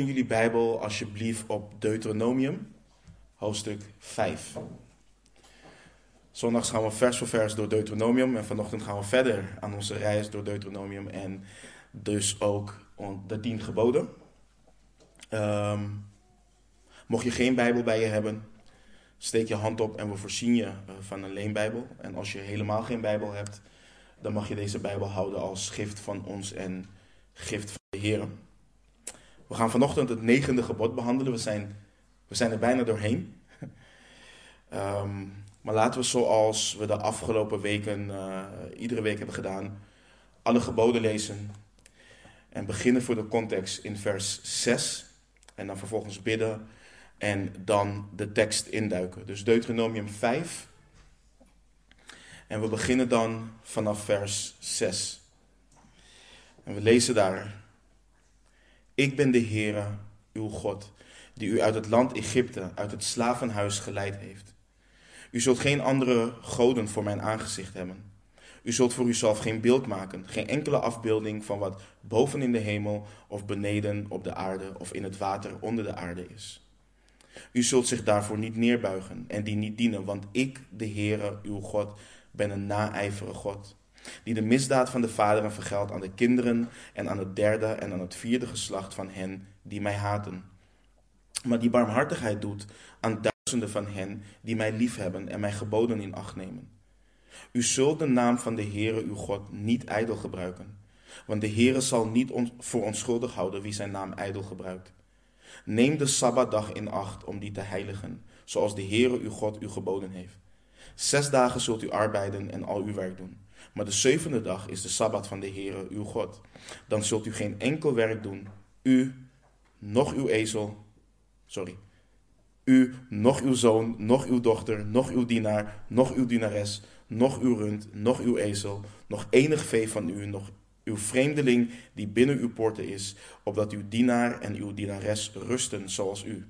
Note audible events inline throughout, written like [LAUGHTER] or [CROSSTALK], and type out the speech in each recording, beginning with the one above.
Open jullie Bijbel alsjeblieft op Deuteronomium, hoofdstuk 5. Zondags gaan we vers voor vers door Deuteronomium en vanochtend gaan we verder aan onze reis door Deuteronomium en dus ook de tien geboden. Ehm, mocht je geen Bijbel bij je hebben, steek je hand op en we voorzien je eh, van een leenbijbel. En als je helemaal geen Bijbel hebt, dan mag je deze Bijbel houden als gift van ons en gift van de Heer. We gaan vanochtend het negende gebod behandelen. We zijn, we zijn er bijna doorheen. [LAUGHS] Ehm, maar laten we zoals we de afgelopen weken uh, iedere week hebben gedaan, alle geboden lezen. En beginnen voor de context in vers 6. En dan vervolgens bidden en dan de tekst induiken. Dus Deuteronomium 5. En we beginnen dan vanaf vers 6. En we lezen daar. Ik ben de Heere, uw God, die u uit het land Egypte, uit het slavenhuis geleid heeft. U zult geen andere goden voor mijn aangezicht hebben. U zult voor uzelf geen beeld maken, geen enkele afbeelding van wat boven in de hemel of beneden op de aarde of in het water onder de aarde is. U zult zich daarvoor niet neerbuigen en die niet dienen, want ik, de Heere, uw God, ben een naijvere God, die de misdaad van de vaderen vergeldt aan de kinderen en aan het derde en aan het vierde geslacht van hen die mij haten. Maar die barmhartigheid doet aan duizenden van hen die mij liefhebben en mijn geboden in acht nemen. U zult de naam van de Heere uw God niet ijdel gebruiken, want de Heere zal niet voor onschuldig houden wie zijn naam ijdel gebruikt. Neem de Sabbatdag in acht om die te heiligen, zoals de Heere uw God u geboden heeft. Zes dagen zult u arbeiden en al uw werk doen. Maar de zevende dag is de Sabbat van de Heere uw God. Dan zult u geen enkel werk doen, u, nog uw ezel, sorry, u, nog uw zoon, nog uw dochter, nog uw dienaar, nog uw dienares, nog uw rund, nog uw ezel, nog enig vee van u, nog uw vreemdeling die binnen uw poorten is, opdat uw dienaar en uw dienares rusten zoals u.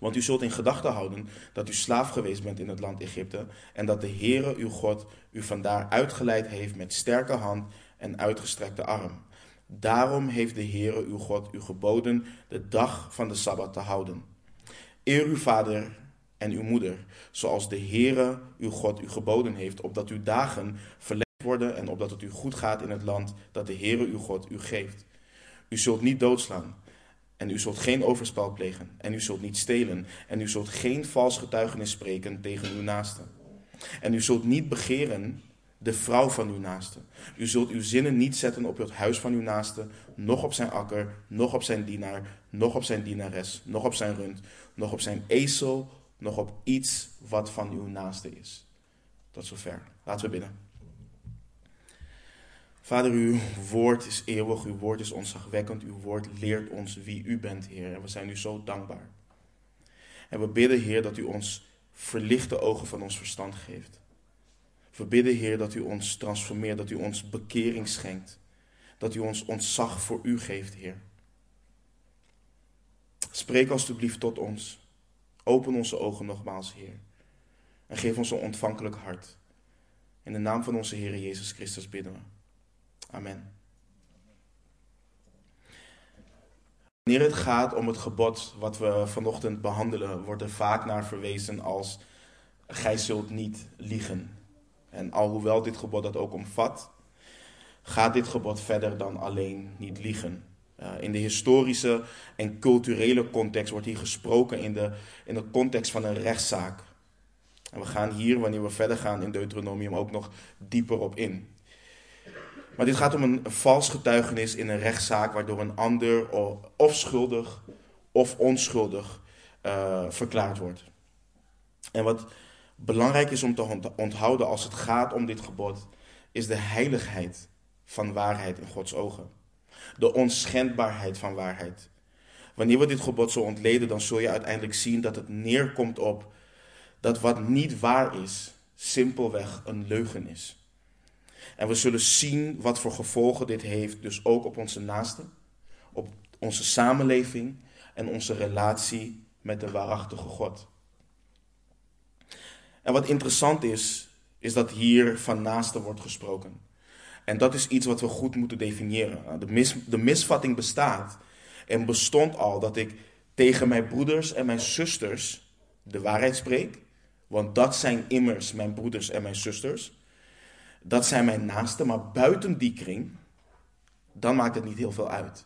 Want u zult in gedachten houden dat u slaaf geweest bent in het land Egypte en dat de Heere uw God u vandaar uitgeleid heeft met sterke hand en uitgestrekte arm. Daarom heeft de Heere uw God u geboden de dag van de Sabbat te houden. Eer uw vader en uw moeder, zoals de Heere uw God u geboden heeft, opdat uw dagen verlengd worden en opdat het u goed gaat in het land dat de Heere uw God u geeft. U zult niet doodslaan en u zult geen overspel plegen en u zult niet stelen en u zult geen vals getuigenis spreken tegen uw naaste. En u zult niet begeren de vrouw van uw naaste. U zult uw zinnen niet zetten op het huis van uw naaste, noch op zijn akker, noch op zijn dienaar, noch op zijn dienares, noch op zijn rund, noch op zijn ezel, noch op iets wat van uw naaste is. Tot zover. Laten we bidden. Vader, uw woord is eeuwig, uw woord is ontzagwekkend, uw woord leert ons wie u bent, Heer. En we zijn u zo dankbaar. En we bidden, Heer, dat u ons verlichte ogen van ons verstand geeft. We bidden, Heer, dat u ons transformeert, dat u ons bekering schenkt. Dat u ons ontzag voor u geeft, Heer. Spreek alstublieft tot ons. Open onze ogen nogmaals, Heer. En geef ons een ontvankelijk hart. In de naam van onze Heer Jezus Christus bidden we. Amen. Wanneer het gaat om het gebod wat we vanochtend behandelen, wordt er vaak naar verwezen als gij zult niet liegen. En alhoewel dit gebod dat ook omvat, gaat dit gebod verder dan alleen niet liegen. Uh, in de historische en culturele context wordt hier gesproken in de, in de context van een rechtszaak. En we gaan hier, wanneer we verder gaan in Deuteronomium, ook nog dieper op in. Maar dit gaat om een vals getuigenis in een rechtszaak waardoor een ander of schuldig of onschuldig uh, verklaard wordt. En wat belangrijk is om te onthouden als het gaat om dit gebod, is de heiligheid van waarheid in Gods ogen. De onschendbaarheid van waarheid. Wanneer we dit gebod zo ontleden, dan zul je uiteindelijk zien dat het neerkomt op dat wat niet waar is, simpelweg een leugen is. En we zullen zien wat voor gevolgen dit heeft, dus ook op onze naasten, op onze samenleving en onze relatie met de waarachtige God. En wat interessant is, is dat hier van naasten wordt gesproken. En dat is iets wat we goed moeten definiëren. De, mis, de misvatting bestaat en bestond al dat ik tegen mijn broeders en mijn zusters de waarheid spreek. Want dat zijn immers mijn broeders en mijn zusters. Dat zijn mijn naasten, maar buiten die kring, dan maakt het niet heel veel uit.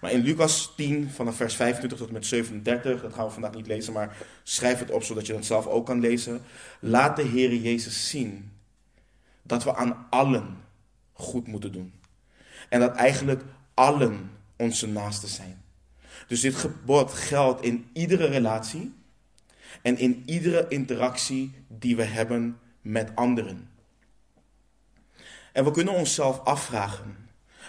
Maar in Lucas 10, vanaf vers 25 tot met 37, dat gaan we vandaag niet lezen, maar schrijf het op zodat je het zelf ook kan lezen. Laat de Heer Jezus zien dat we aan allen goed moeten doen. En dat eigenlijk allen onze naasten zijn. Dus dit gebod geldt in iedere relatie en in iedere interactie die we hebben met anderen. En we kunnen onszelf afvragen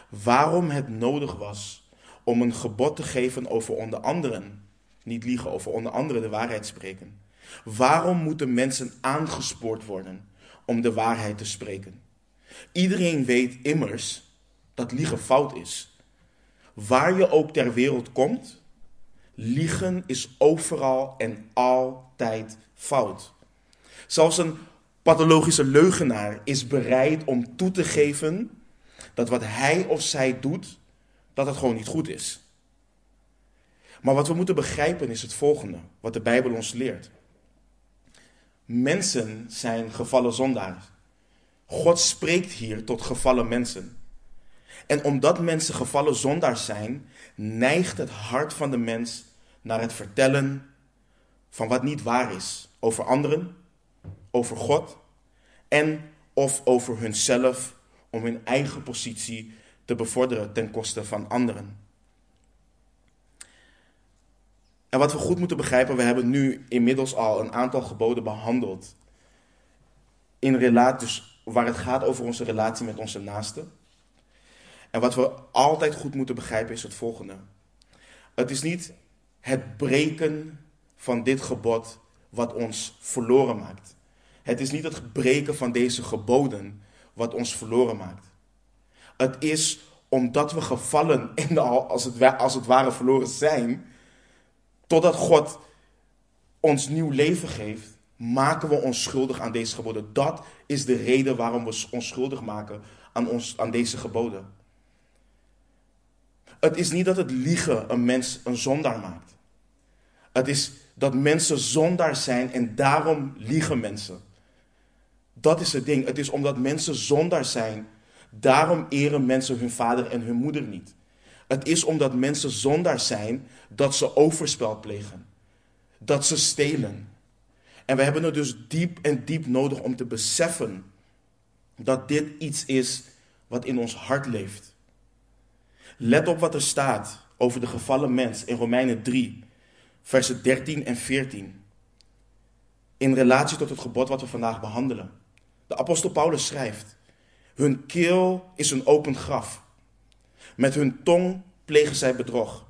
waarom het nodig was om een gebod te geven over onder anderen, niet liegen, over onder anderen de waarheid spreken. Waarom moeten mensen aangespoord worden om de waarheid te spreken? Iedereen weet immers dat liegen fout is. Waar je ook ter wereld komt, liegen is overal en altijd fout. Zelfs een pathologische leugenaar is bereid om toe te geven dat wat hij of zij doet, dat het gewoon niet goed is. Maar wat we moeten begrijpen is het volgende, wat de Bijbel ons leert. Mensen zijn gevallen zondaars. God spreekt hier tot gevallen mensen. En omdat mensen gevallen zondaars zijn, neigt het hart van de mens naar het vertellen van wat niet waar is over anderen, over God en of over hunzelf om hun eigen positie te bevorderen ten koste van anderen. En wat we goed moeten begrijpen, we hebben nu inmiddels al een aantal geboden behandeld. In relatie, dus waar het gaat over onze relatie met onze naasten. En wat we altijd goed moeten begrijpen is het volgende. Het is niet het breken van dit gebod wat ons verloren maakt. Het is niet het breken van deze geboden wat ons verloren maakt. Het is omdat we gevallen [LAUGHS] en al als het, als het ware verloren zijn, totdat God ons nieuw leven geeft, maken we ons schuldig aan deze geboden. Dat is de reden waarom we ons schuldig maken aan, ons, aan deze geboden. Het is niet dat het liegen een mens een zondaar maakt. Het is dat mensen zondaar zijn en daarom liegen mensen. Dat is het ding. Het is omdat mensen zondaar zijn, daarom eren mensen hun vader en hun moeder niet. Het is omdat mensen zondaar zijn dat ze overspel plegen. Dat ze stelen. En we hebben het dus diep en diep nodig om te beseffen dat dit iets is wat in ons hart leeft. Let op wat er staat over de gevallen mens in Romeinen 3, versen 13 en 14. In relatie tot het gebod wat we vandaag behandelen. De apostel Paulus schrijft: Hun keel is een open graf. Met hun tong plegen zij bedrog.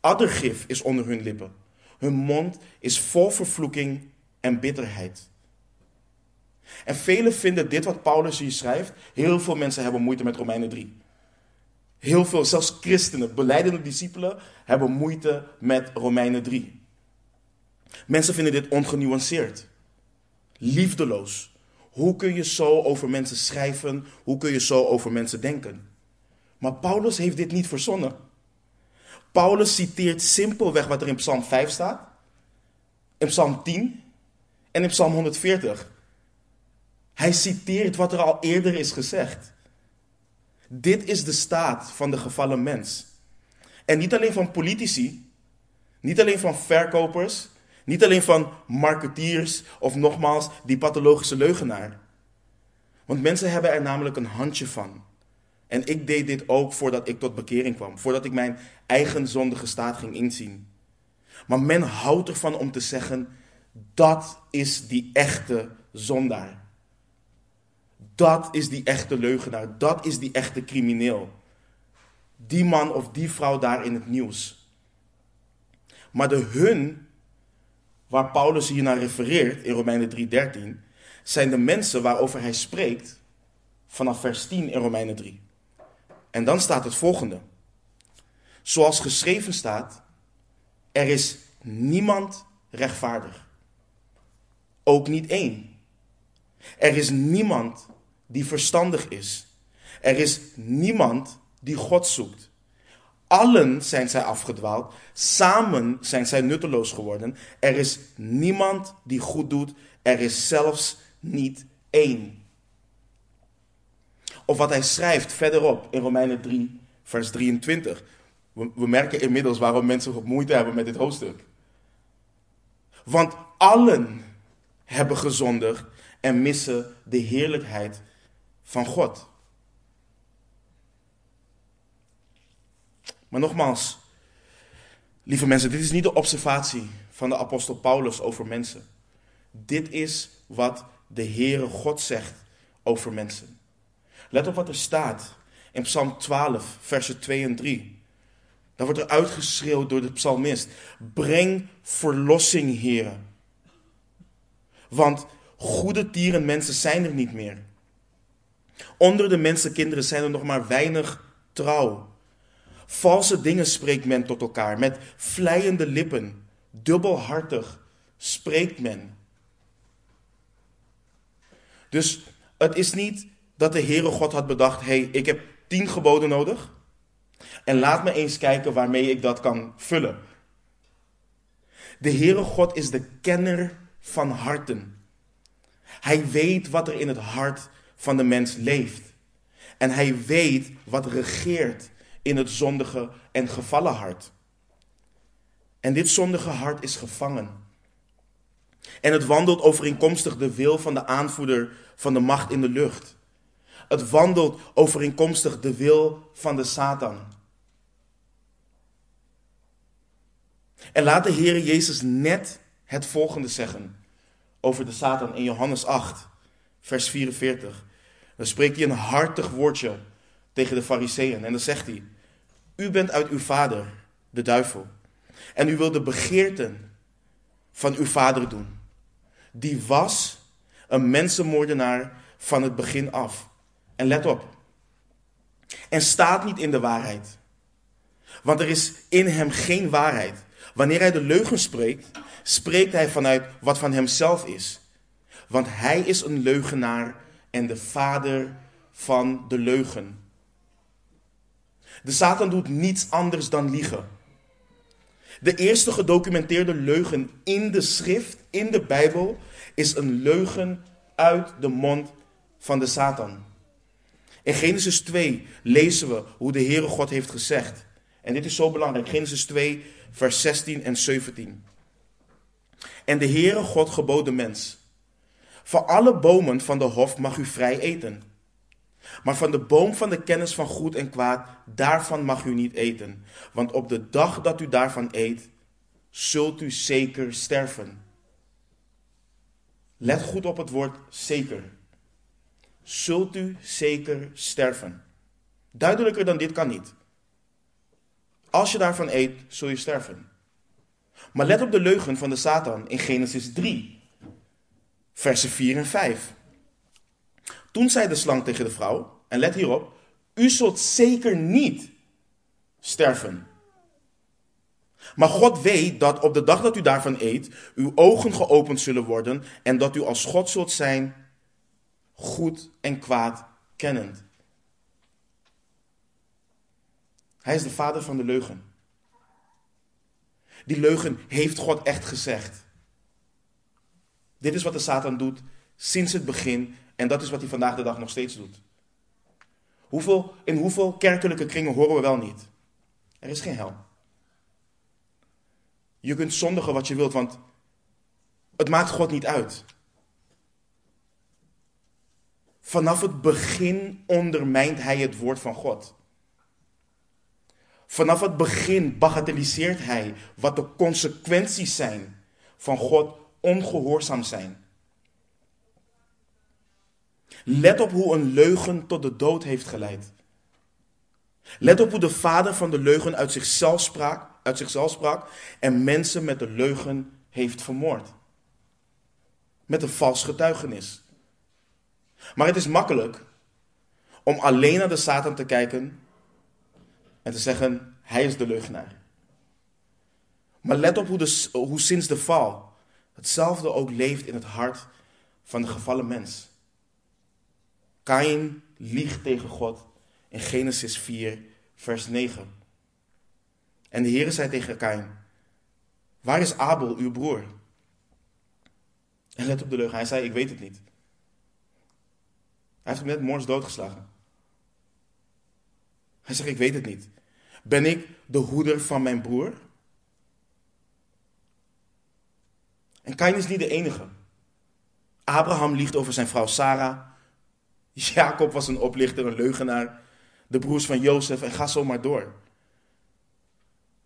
Addergif is onder hun lippen. Hun mond is vol vervloeking en bitterheid. En velen vinden dit wat Paulus hier schrijft. Heel veel mensen hebben moeite met Romeinen 3. Heel veel, zelfs christenen, beleidende discipelen, hebben moeite met Romeinen 3. Mensen vinden dit ongenuanceerd, liefdeloos. Hoe kun je zo over mensen schrijven? Hoe kun je zo over mensen denken? Maar Paulus heeft dit niet verzonnen. Paulus citeert simpelweg wat er in Psalm 5 staat, in Psalm 10 en in Psalm 140. Hij citeert wat er al eerder is gezegd. Dit is de staat van de gevallen mens. En niet alleen van politici, niet alleen van verkopers, niet alleen van marketeers of nogmaals die pathologische leugenaar. Want mensen hebben er namelijk een handje van. En ik deed dit ook voordat ik tot bekering kwam, voordat ik mijn eigen zondige staat ging inzien. Maar men houdt ervan om te zeggen, dat is die echte zondaar. Dat is die echte leugenaar, dat is die echte crimineel. Die man of die vrouw daar in het nieuws. Maar de hun, waar Paulus hier naar refereert in Romeinen 3:13, zijn de mensen waarover hij spreekt vanaf vers 10 in Romeinen 3. En dan staat het volgende. Zoals geschreven staat, er is niemand rechtvaardig. Ook niet één. Er is niemand die verstandig is. Er is niemand die God zoekt. Allen zijn zij afgedwaald. Samen zijn zij nutteloos geworden. Er is niemand die goed doet. Er is zelfs niet één. Of wat hij schrijft verderop in Romeinen 3, vers 23. We, we merken inmiddels waarom mensen ook moeite hebben met dit hoofdstuk. Want allen hebben gezondigd en missen de heerlijkheid van God. Maar nogmaals, lieve mensen, dit is niet de observatie van de apostel Paulus over mensen. Dit is wat de Heere God zegt over mensen. Let op wat er staat in Psalm 12, versen 2 en 3. Dan wordt er uitgeschreeuwd door de psalmist: Breng verlossing, heren. Want goede dieren mensen zijn er niet meer. Onder de mensenkinderen zijn er nog maar weinig trouw. Valse dingen spreekt men tot elkaar, met vleiende lippen, dubbelhartig spreekt men. Dus het is niet dat de Heere God had bedacht: hé, hey, ik heb tien geboden nodig. En laat me eens kijken waarmee ik dat kan vullen. De Heere God is de kenner van harten. Hij weet wat er in het hart van de mens leeft. En hij weet wat regeert in het zondige en gevallen hart. En dit zondige hart is gevangen. En het wandelt overeenkomstig de wil van de aanvoerder van de macht in de lucht. Het wandelt overeenkomstig de wil van de Satan. En laat de Heer Jezus net het volgende zeggen over de Satan in Johannes 8, vers 44. Dan spreekt hij een hartig woordje tegen de Fariseeën en dan zegt hij: U bent uit uw vader, de duivel, en u wilt de begeerten van uw vader doen. Die was een mensenmoordenaar van het begin af. En let op. En staat niet in de waarheid. Want er is in hem geen waarheid. Wanneer hij de leugen spreekt, spreekt hij vanuit wat van hemzelf is. Want hij is een leugenaar en de vader van de leugen. De Satan doet niets anders dan liegen. De eerste gedocumenteerde leugen in de schrift, in de Bijbel, is een leugen uit de mond van de Satan. In Genesis 2 lezen we hoe de Heere God heeft gezegd. En dit is zo belangrijk. Genesis 2, vers 16 en 17. En de Heere God gebood de mens. Van alle bomen van de hof mag u vrij eten. Maar van de boom van de kennis van goed en kwaad, daarvan mag u niet eten. Want op de dag dat u daarvan eet, zult u zeker sterven. Let goed op het woord zeker. Zult u zeker sterven. Duidelijker dan dit kan niet. Als je daarvan eet, zul je sterven. Maar let op de leugen van de Satan in Genesis 3, versen 4 en 5. Toen zei de slang tegen de vrouw, en let hierop, u zult zeker niet sterven. Maar God weet dat op de dag dat u daarvan eet, uw ogen geopend zullen worden en dat u als God zult zijn, goed en kwaad kennend. Hij is de vader van de leugen. Die leugen heeft God echt gezegd. Dit is wat de Satan doet sinds het begin en dat is wat hij vandaag de dag nog steeds doet. Hoeveel, in hoeveel kerkelijke kringen horen we wel niet? Er is geen hel. Je kunt zondigen wat je wilt, want het maakt God niet uit. Vanaf het begin ondermijnt hij het woord van God. Vanaf het begin bagatelliseert hij wat de consequenties zijn van God ongehoorzaam zijn. Let op hoe een leugen tot de dood heeft geleid. Let op hoe de vader van de leugen uit zichzelf sprak, uit zichzelf sprak en mensen met de leugen heeft vermoord. Met een vals getuigenis. Maar het is makkelijk om alleen naar de Satan te kijken en te zeggen, hij is de leugenaar. Maar let op hoe, de, hoe sinds de val hetzelfde ook leeft in het hart van de gevallen mens. Kain liegt tegen God in Genesis 4, vers 9. En de Heere zei tegen Kain, waar is Abel, uw broer? En let op de leugen, hij zei, ik weet het niet. Hij heeft hem net morgens doodgeslagen. Hij zegt, ik weet het niet. Ben ik de hoeder van mijn broer? En Kain is niet de enige. Abraham liegt over zijn vrouw Sarah. [LAUGHS] Jacob was een oplichter, een leugenaar. De broers van Jozef en ga zo maar door.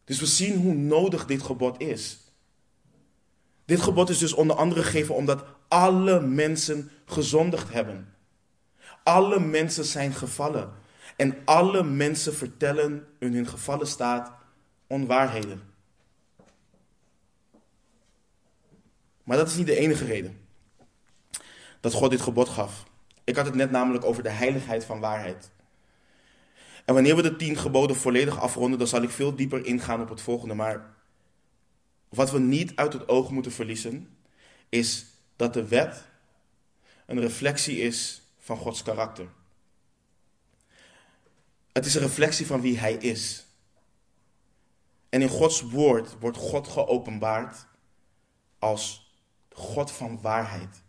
Dus we zien hoe nodig dit gebod is. Dit gebod is dus onder andere gegeven omdat alle mensen gezondigd hebben. Alle mensen zijn gevallen. En alle mensen vertellen in hun gevallen staat onwaarheden. Maar dat is niet de enige reden dat God dit gebod gaf. Ik had het net namelijk over de heiligheid van waarheid. En wanneer we de tien geboden volledig afronden, dan zal ik veel dieper ingaan op het volgende. Maar wat we niet uit het oog moeten verliezen, is dat de wet een reflectie is van Gods karakter. Het is een reflectie van wie Hij is. En in Gods woord wordt God geopenbaard als God van waarheid.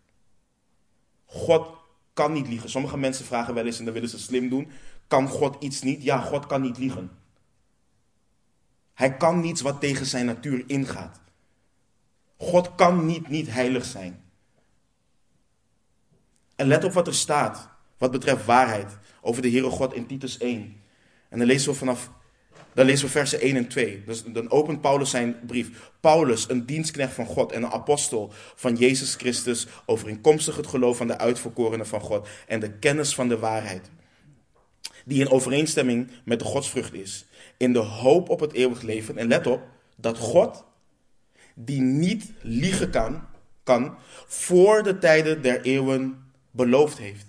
God kan niet liegen. Sommige mensen vragen wel eens en dan willen ze slim doen. Kan God iets niet? Ja, God kan niet liegen. Hij kan niets wat tegen zijn natuur ingaat. God kan niet niet heilig zijn. En let op wat er staat wat betreft waarheid over de Heere God in Titus 1. En dan lezen we vanaf dan lezen we versen 1 en 2. Dus dan opent Paulus zijn brief. Paulus, een dienstknecht van God en een apostel van Jezus Christus, overeenkomstig het geloof van de uitverkorenen van God en de kennis van de waarheid, die in overeenstemming met de godsvrucht is, in de hoop op het eeuwig leven. En let op, dat God, die niet liegen kan, kan voor de tijden der eeuwen beloofd heeft.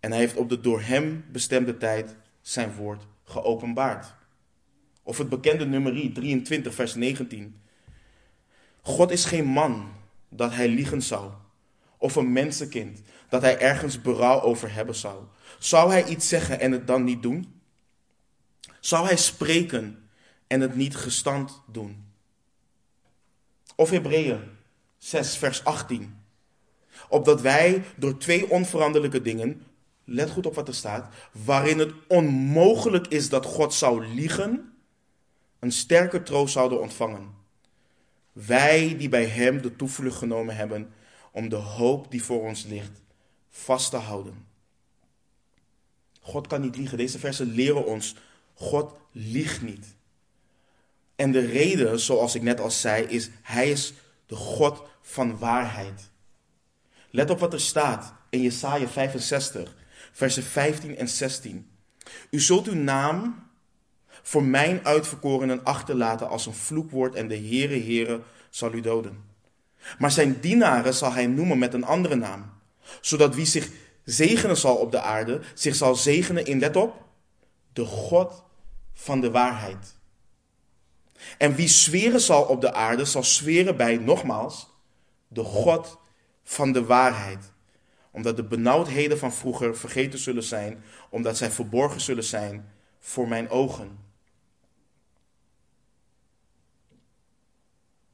En hij heeft op de door hem bestemde tijd zijn woord geopenbaard. Of het bekende nummerie 23, vers 19. God is geen man dat hij liegen zou. Of een mensenkind dat hij ergens berouw over hebben zou. Zou hij iets zeggen en het dan niet doen? Zou hij spreken en het niet gestand doen? Of Hebreeën 6, vers 18. Opdat wij door twee onveranderlijke dingen, let goed op wat er staat, waarin het onmogelijk is dat God zou liegen, een sterke troost zouden ontvangen. Wij die bij Hem de toevlucht genomen hebben om de hoop die voor ons ligt vast te houden. God kan niet liegen. Deze versen leren ons, God liegt niet. En de reden, zoals ik net al zei, is Hij is de God van waarheid. Let op wat er staat in Jesaja 65, versen 15 en 16. U zult uw naam voor mijn uitverkorenen achterlaten als een vloekwoord en de Heere Heere zal u doden. Maar zijn dienaren zal hij noemen met een andere naam, zodat wie zich zegenen zal op de aarde, zich zal zegenen in, let op, de God van de waarheid. En wie zweren zal op de aarde, zal zweren bij, nogmaals, de God van de waarheid. Omdat de benauwdheden van vroeger vergeten zullen zijn, omdat zij verborgen zullen zijn voor mijn ogen.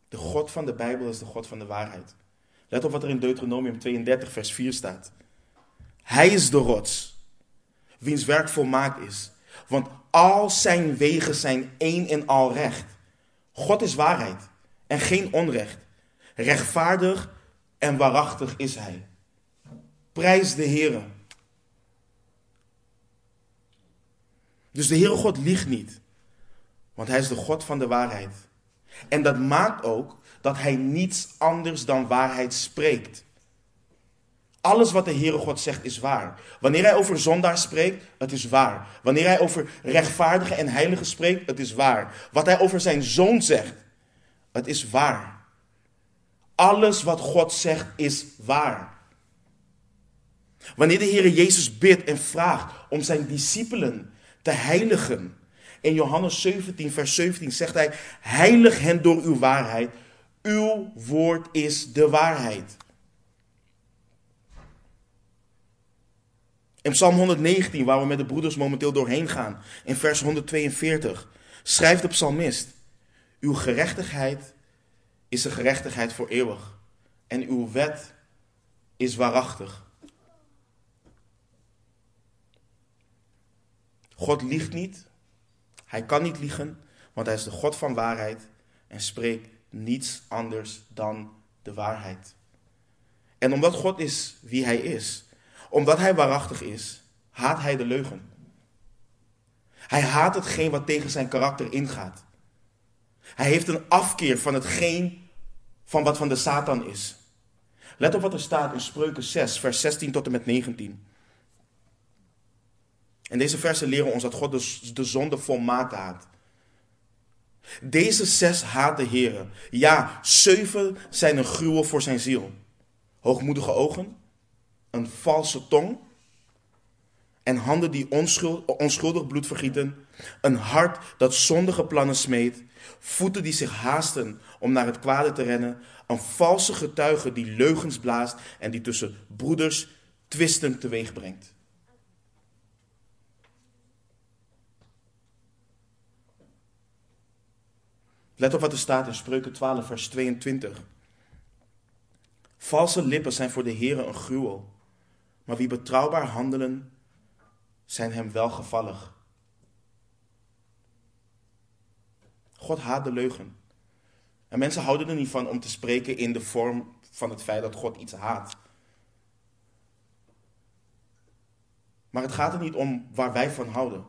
De God van de Bijbel is de God van de waarheid. Let op wat er in Deuteronomium 32, vers 4 staat. Hij is de rots, wiens werk volmaakt is. Want al zijn wegen zijn één en al recht. God is waarheid en geen onrecht. Rechtvaardig en waarachtig is Hij. Prijs de Heere. Dus de Heere God liegt niet, want Hij is de God van de waarheid. En dat maakt ook dat hij niets anders dan waarheid spreekt. Alles wat de Heere God zegt is waar. Wanneer hij over zondaar spreekt, het is waar. Wanneer hij over rechtvaardige en heilige spreekt, het is waar. Wat hij over zijn zoon zegt, het is waar. Alles wat God zegt is waar. Wanneer de Heere Jezus bidt en vraagt om zijn discipelen te heiligen, in Johannes 17, vers 17 zegt hij: Heilig hen door uw waarheid. Uw woord is de waarheid. In Psalm 119, waar we met de broeders momenteel doorheen gaan, in vers 142, schrijft de psalmist. Uw gerechtigheid is een gerechtigheid voor eeuwig. En uw wet is waarachtig. God liegt niet. Hij kan niet liegen, want hij is de God van waarheid en spreekt niets anders dan de waarheid. En omdat God is wie hij is, omdat hij waarachtig is, haat hij de leugen. Hij haat hetgeen wat tegen zijn karakter ingaat. Hij heeft een afkeer van hetgeen van wat van de Satan is. Let op wat er staat in Spreuken 6, vers 16 tot en met 19. En deze versen leren ons dat God de, de zonde volmaakt haat. Deze zes haat de Heer. Ja, zeven zijn een gruwel voor zijn ziel. Hoogmoedige ogen, een valse tong en handen die onschuldig bloed vergieten, een hart dat zondige plannen smeet, voeten die zich haasten om naar het kwade te rennen, een valse getuige die leugens blaast en die tussen broeders twisten teweeg brengt. Let op wat er staat in Spreuken 12, vers 22. Valse lippen zijn voor de Heer een gruwel, maar wie betrouwbaar handelen, zijn hem welgevallig. God haat de leugen. En mensen houden er niet van om te spreken in de vorm van het feit dat God iets haat. Maar het gaat er niet om waar wij van houden.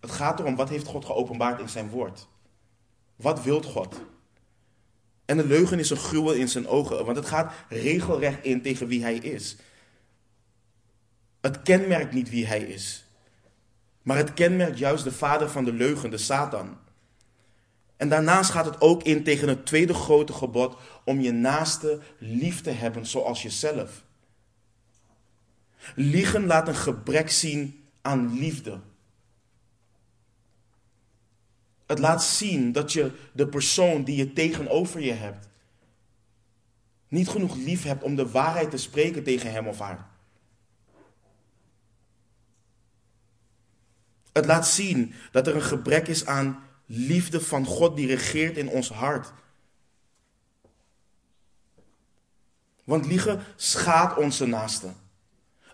Het gaat erom wat heeft God geopenbaard in zijn woord. Wat wilt God? En de leugen is een gruwel in zijn ogen, want het gaat regelrecht in tegen wie hij is. Het kenmerkt niet wie hij is. Maar het kenmerkt juist de vader van de leugen, de Satan. En daarnaast gaat het ook in tegen het tweede grote gebod om je naaste lief te hebben zoals jezelf. Liegen laat een gebrek zien aan liefde. Het laat zien dat je de persoon die je tegenover je hebt niet genoeg lief hebt om de waarheid te spreken tegen hem of haar. Het laat zien dat er een gebrek is aan liefde van God die regeert in ons hart. Want liegen schaadt onze naaste.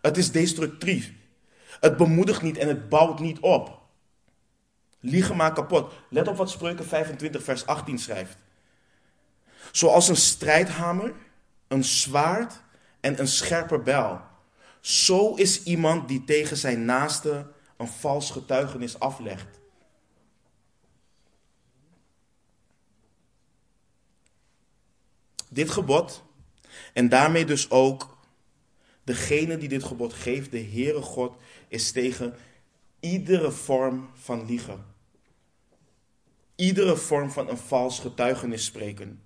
Het is destructief. Het bemoedigt niet en het bouwt niet op. Liegen maakt kapot. Let op wat Spreuken 25, vers 18 schrijft. Zoals een strijdhamer, een zwaard en een scherpe bijl. Zo is iemand die tegen zijn naaste een vals getuigenis aflegt. Dit gebod, en daarmee dus ook degene die dit gebod geeft, de Heere God, is tegen iedere vorm van liegen. Iedere vorm van een vals getuigenis spreken.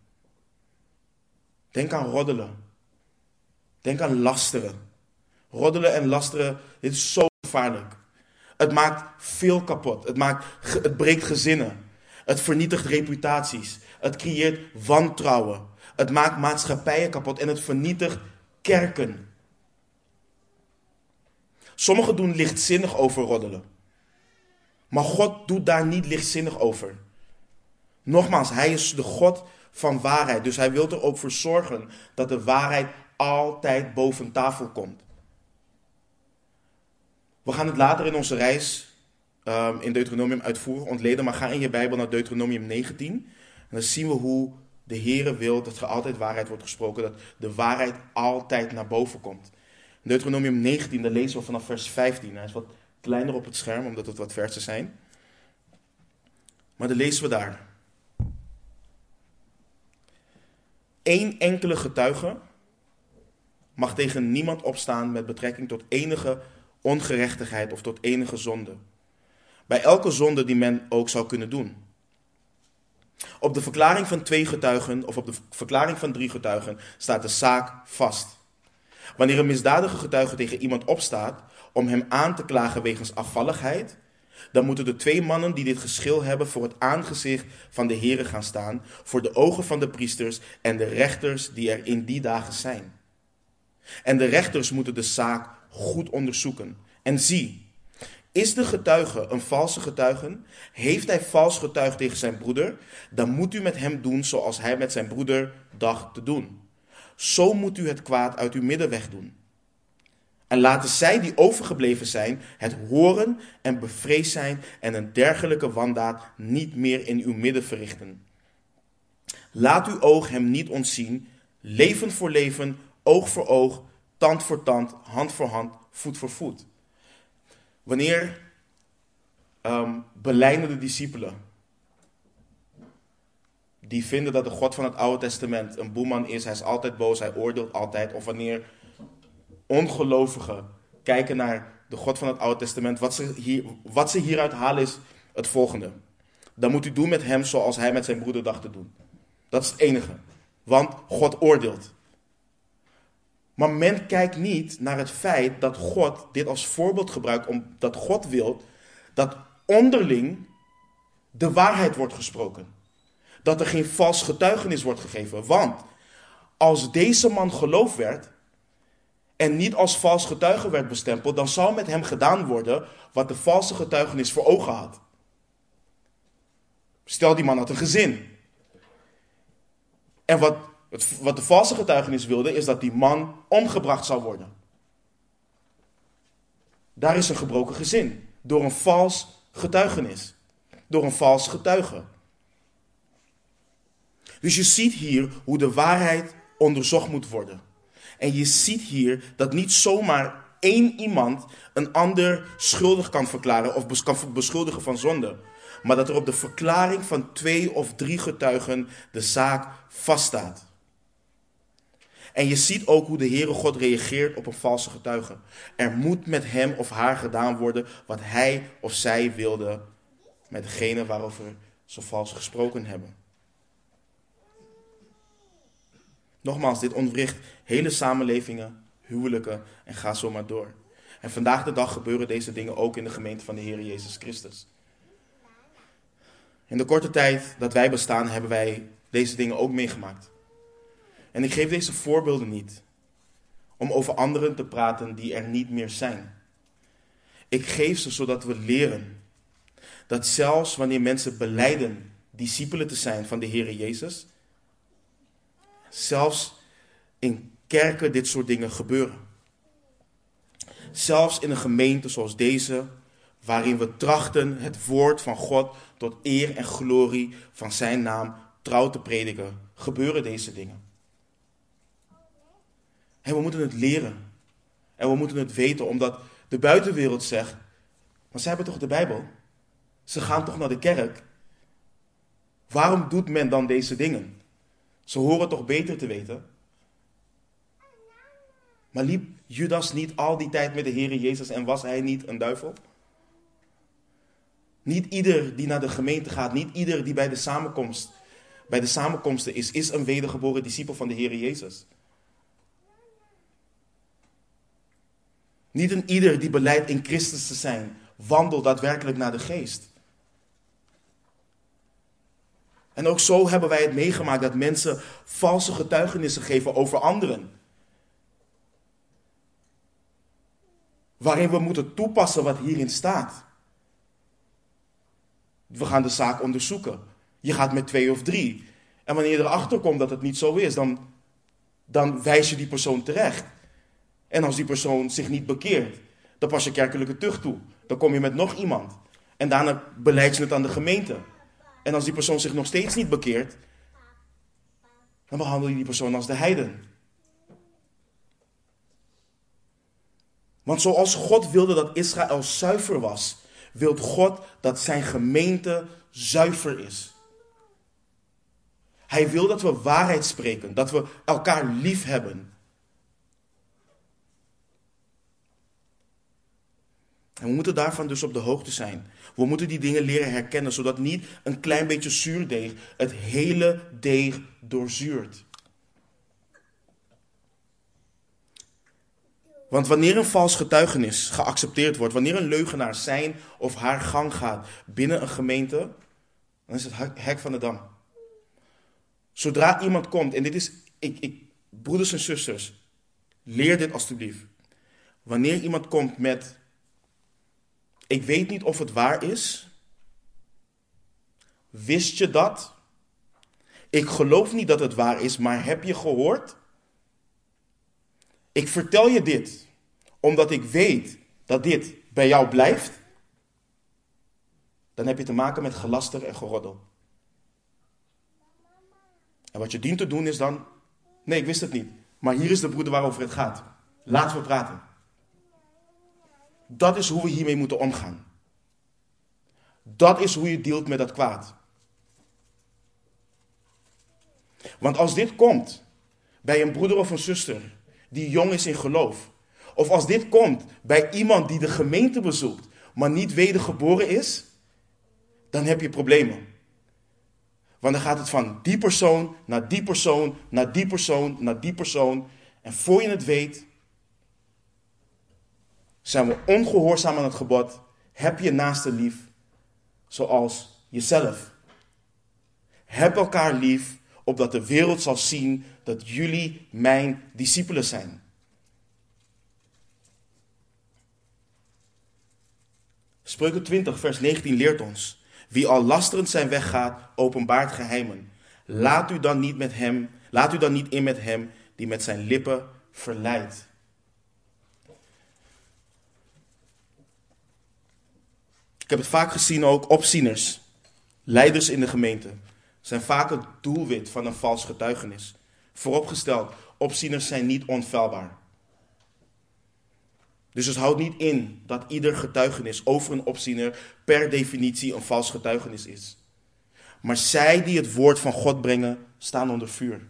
Denk aan roddelen. Denk aan lasteren. Roddelen en lasteren, dit is zo gevaarlijk. Het maakt veel kapot. Het, maakt, het breekt gezinnen. Het vernietigt reputaties. Het creëert wantrouwen. Het maakt maatschappijen kapot en het vernietigt kerken. Sommigen doen lichtzinnig over roddelen. Maar God doet daar niet lichtzinnig over. Nogmaals, Hij is de God van waarheid. Dus Hij wil er ook voor zorgen dat de waarheid altijd boven tafel komt. We gaan het later in onze reis um, in Deuteronomium uitvoerig ontleden, maar ga in je Bijbel naar Deuteronomium 19. En dan zien we hoe de Heere wil dat er altijd waarheid wordt gesproken, dat de waarheid altijd naar boven komt. Deuteronomium 19, daar lezen we vanaf vers 15. Hij is wat kleiner op het scherm, omdat het wat versen zijn. Maar dan lezen we daar. Eén enkele getuige mag tegen niemand opstaan met betrekking tot enige ongerechtigheid of tot enige zonde. Bij elke zonde die men ook zou kunnen doen. Op de verklaring van twee getuigen of op de verklaring van drie getuigen staat de zaak vast. Wanneer een misdadige getuige tegen iemand opstaat om hem aan te klagen wegens afvalligheid, dan moeten de twee mannen die dit geschil hebben voor het aangezicht van de Here gaan staan, voor de ogen van de priesters en de rechters die er in die dagen zijn. En de rechters moeten de zaak goed onderzoeken. En zie, Is de getuige een valse getuige? Heeft hij vals getuigd tegen zijn broeder? Dan moet u met hem doen zoals hij met zijn broeder dacht te doen. Zo moet u het kwaad uit uw midden wegdoen. En laten zij die overgebleven zijn het horen en bevreesd zijn en een dergelijke wandaad niet meer in uw midden verrichten. Laat uw oog hem niet ontzien, leven voor leven, oog voor oog, tand voor tand, hand voor hand, voet voor voet. Wanneer um, de discipelen, die vinden dat de God van het Oude Testament een boeman is, hij is altijd boos, hij oordeelt altijd, of wanneer ongelovigen kijken naar de God van het Oude Testament, wat ze, hier, wat ze hieruit halen is het volgende. Dan moet u doen met hem zoals hij met zijn broeder dacht te doen. Dat is het enige. Want God oordeelt. Maar men kijkt niet naar het feit dat God dit als voorbeeld gebruikt, omdat God wil dat onderling de waarheid wordt gesproken. Dat er geen vals getuigenis wordt gegeven. Want als deze man geloof werd en niet als vals getuige werd bestempeld, dan zou met hem gedaan worden wat de valse getuigenis voor ogen had. Stel die man had een gezin. En wat wat de valse getuigenis wilde, is dat die man omgebracht zou worden. Daar is een gebroken gezin. Door een vals getuigenis. Door een vals getuige. Dus je ziet hier hoe de waarheid onderzocht moet worden. En je ziet hier dat niet zomaar één iemand een ander schuldig kan verklaren of kan beschuldigen van zonde. Maar dat er op de verklaring van twee of drie getuigen de zaak vaststaat. En je ziet ook hoe de Heere God reageert op een valse getuige. Er moet met hem of haar gedaan worden wat hij of zij wilde met degene waarover ze vals gesproken hebben. Nogmaals, dit ontwricht hele samenlevingen, huwelijken en ga zo maar door. En vandaag de dag gebeuren deze dingen ook in de gemeente van de Heer Jezus Christus. In de korte tijd dat wij bestaan hebben wij deze dingen ook meegemaakt. En ik geef deze voorbeelden niet om over anderen te praten die er niet meer zijn. Ik geef ze zodat we leren dat zelfs wanneer mensen beleiden discipelen te zijn van de Heer Jezus, zelfs in kerken dit soort dingen gebeuren. Zelfs in een gemeente zoals deze, waarin we trachten het woord van God tot eer en glorie van Zijn naam trouw te prediken, gebeuren deze dingen. En we moeten het leren. En we moeten het weten, omdat de buitenwereld zegt: Maar ze hebben toch de Bijbel? Ze gaan toch naar de kerk? Waarom doet men dan deze dingen? Ze horen toch beter te weten? Maar liep Judas niet al die tijd met de Heer Jezus en was hij niet een duivel? Niet ieder die naar de gemeente gaat, niet ieder die bij de samenkomst, bij de samenkomsten is, is een wedergeboren discipel van de Heer Jezus. Niet een ieder die beleidt in Christus te zijn, wandelt daadwerkelijk naar de geest. En ook zo hebben wij het meegemaakt dat mensen valse getuigenissen geven over anderen. Waarin we moeten toepassen wat hierin staat. We gaan de zaak onderzoeken. Je gaat met twee of drie. En wanneer je erachter komt dat het niet zo is, dan, dan wijs je die persoon terecht. En als die persoon zich niet bekeert, dan pas je kerkelijke tucht toe. Dan kom je met nog iemand. En daarna beleid je het aan de gemeente. En als die persoon zich nog steeds niet bekeert, dan behandel je die persoon als de heiden. Want zoals God wilde dat Israël zuiver was, wil God dat zijn gemeente zuiver is. Hij wil dat we waarheid spreken, dat we elkaar lief hebben. En we moeten daarvan dus op de hoogte zijn. We moeten die dingen leren herkennen, zodat niet een klein beetje zuurdeeg het hele deeg doorzuurt. Want wanneer een vals getuigenis geaccepteerd wordt, wanneer een leugenaar zijn of haar gang gaat binnen een gemeente, dan is het hek van de dam. Zodra iemand komt, en dit is, ik, ik, broeders en zusters, leer dit alstublieft. Wanneer iemand komt met Ik weet niet of het waar is. Wist je dat? Ik geloof niet dat het waar is, maar heb je gehoord? Ik vertel je dit omdat ik weet dat dit bij jou blijft. Dan heb je te maken met gelaster en geroddel. En wat je dient te doen is dan, nee, ik wist het niet. Maar hier is de broeder waarover het gaat. Laten we praten. Dat is hoe we hiermee moeten omgaan. Dat is hoe je dealt met dat kwaad. Want als dit komt bij een broeder of een zuster die jong is in geloof, of als dit komt bij iemand die de gemeente bezoekt, maar niet wedergeboren is, dan heb je problemen. Want dan gaat het van die persoon naar die persoon, naar die persoon, naar die persoon. En voor je het weet, zijn we ongehoorzaam aan het gebod. Heb je naaste lief, zoals jezelf. Heb elkaar lief, opdat de wereld zal zien dat jullie mijn discipelen zijn. Spreuken 20, vers 19 leert ons. Wie al lasterend zijn weg gaat, openbaart geheimen. Laat u dan niet met hem, laat u dan niet in met hem die met zijn lippen verleidt. Ik heb het vaak gezien ook, opzieners, leiders in de gemeente, zijn vaak het doelwit van een vals getuigenis. Vooropgesteld, opzieners zijn niet onfeilbaar. Dus het houdt niet in dat ieder getuigenis over een opziener per definitie een vals getuigenis is. Maar zij die het woord van God brengen, staan onder vuur.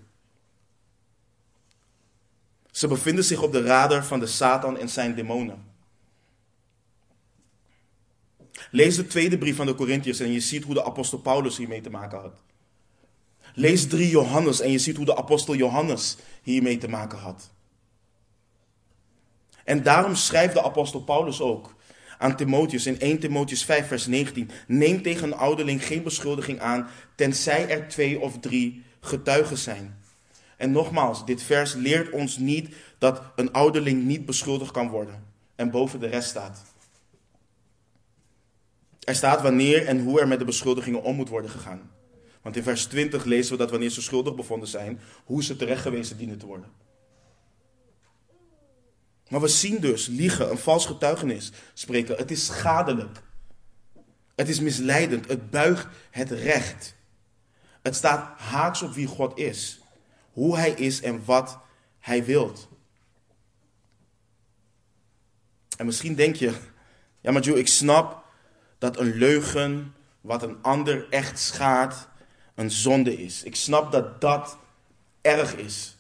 Ze bevinden zich op de radar van de Satan en zijn demonen. Lees de tweede brief van de Corinthiërs en je ziet hoe de apostel Paulus hiermee te maken had. Lees 3 Johannes en je ziet hoe de apostel Johannes hiermee te maken had. En daarom schrijft de apostel Paulus ook aan Timotheus in 1 Timotheus 5 vers 19. Neem tegen een ouderling geen beschuldiging aan, tenzij er twee of drie getuigen zijn. En nogmaals, dit vers leert ons niet dat een ouderling niet beschuldigd kan worden en boven de rest staat. Er staat wanneer en hoe er met de beschuldigingen om moet worden gegaan. Want in vers 20 lezen we dat wanneer ze schuldig bevonden zijn, hoe ze terechtgewezen dienen te worden. Maar we zien dus liegen, een vals getuigenis spreken. Het is schadelijk. Het is misleidend. Het buigt het recht. Het staat haaks op wie God is. Hoe hij is en wat hij wilt. En misschien denk je, ja maar Joe, ik snap dat een leugen wat een ander echt schaadt, een zonde is. Ik snap dat dat erg is.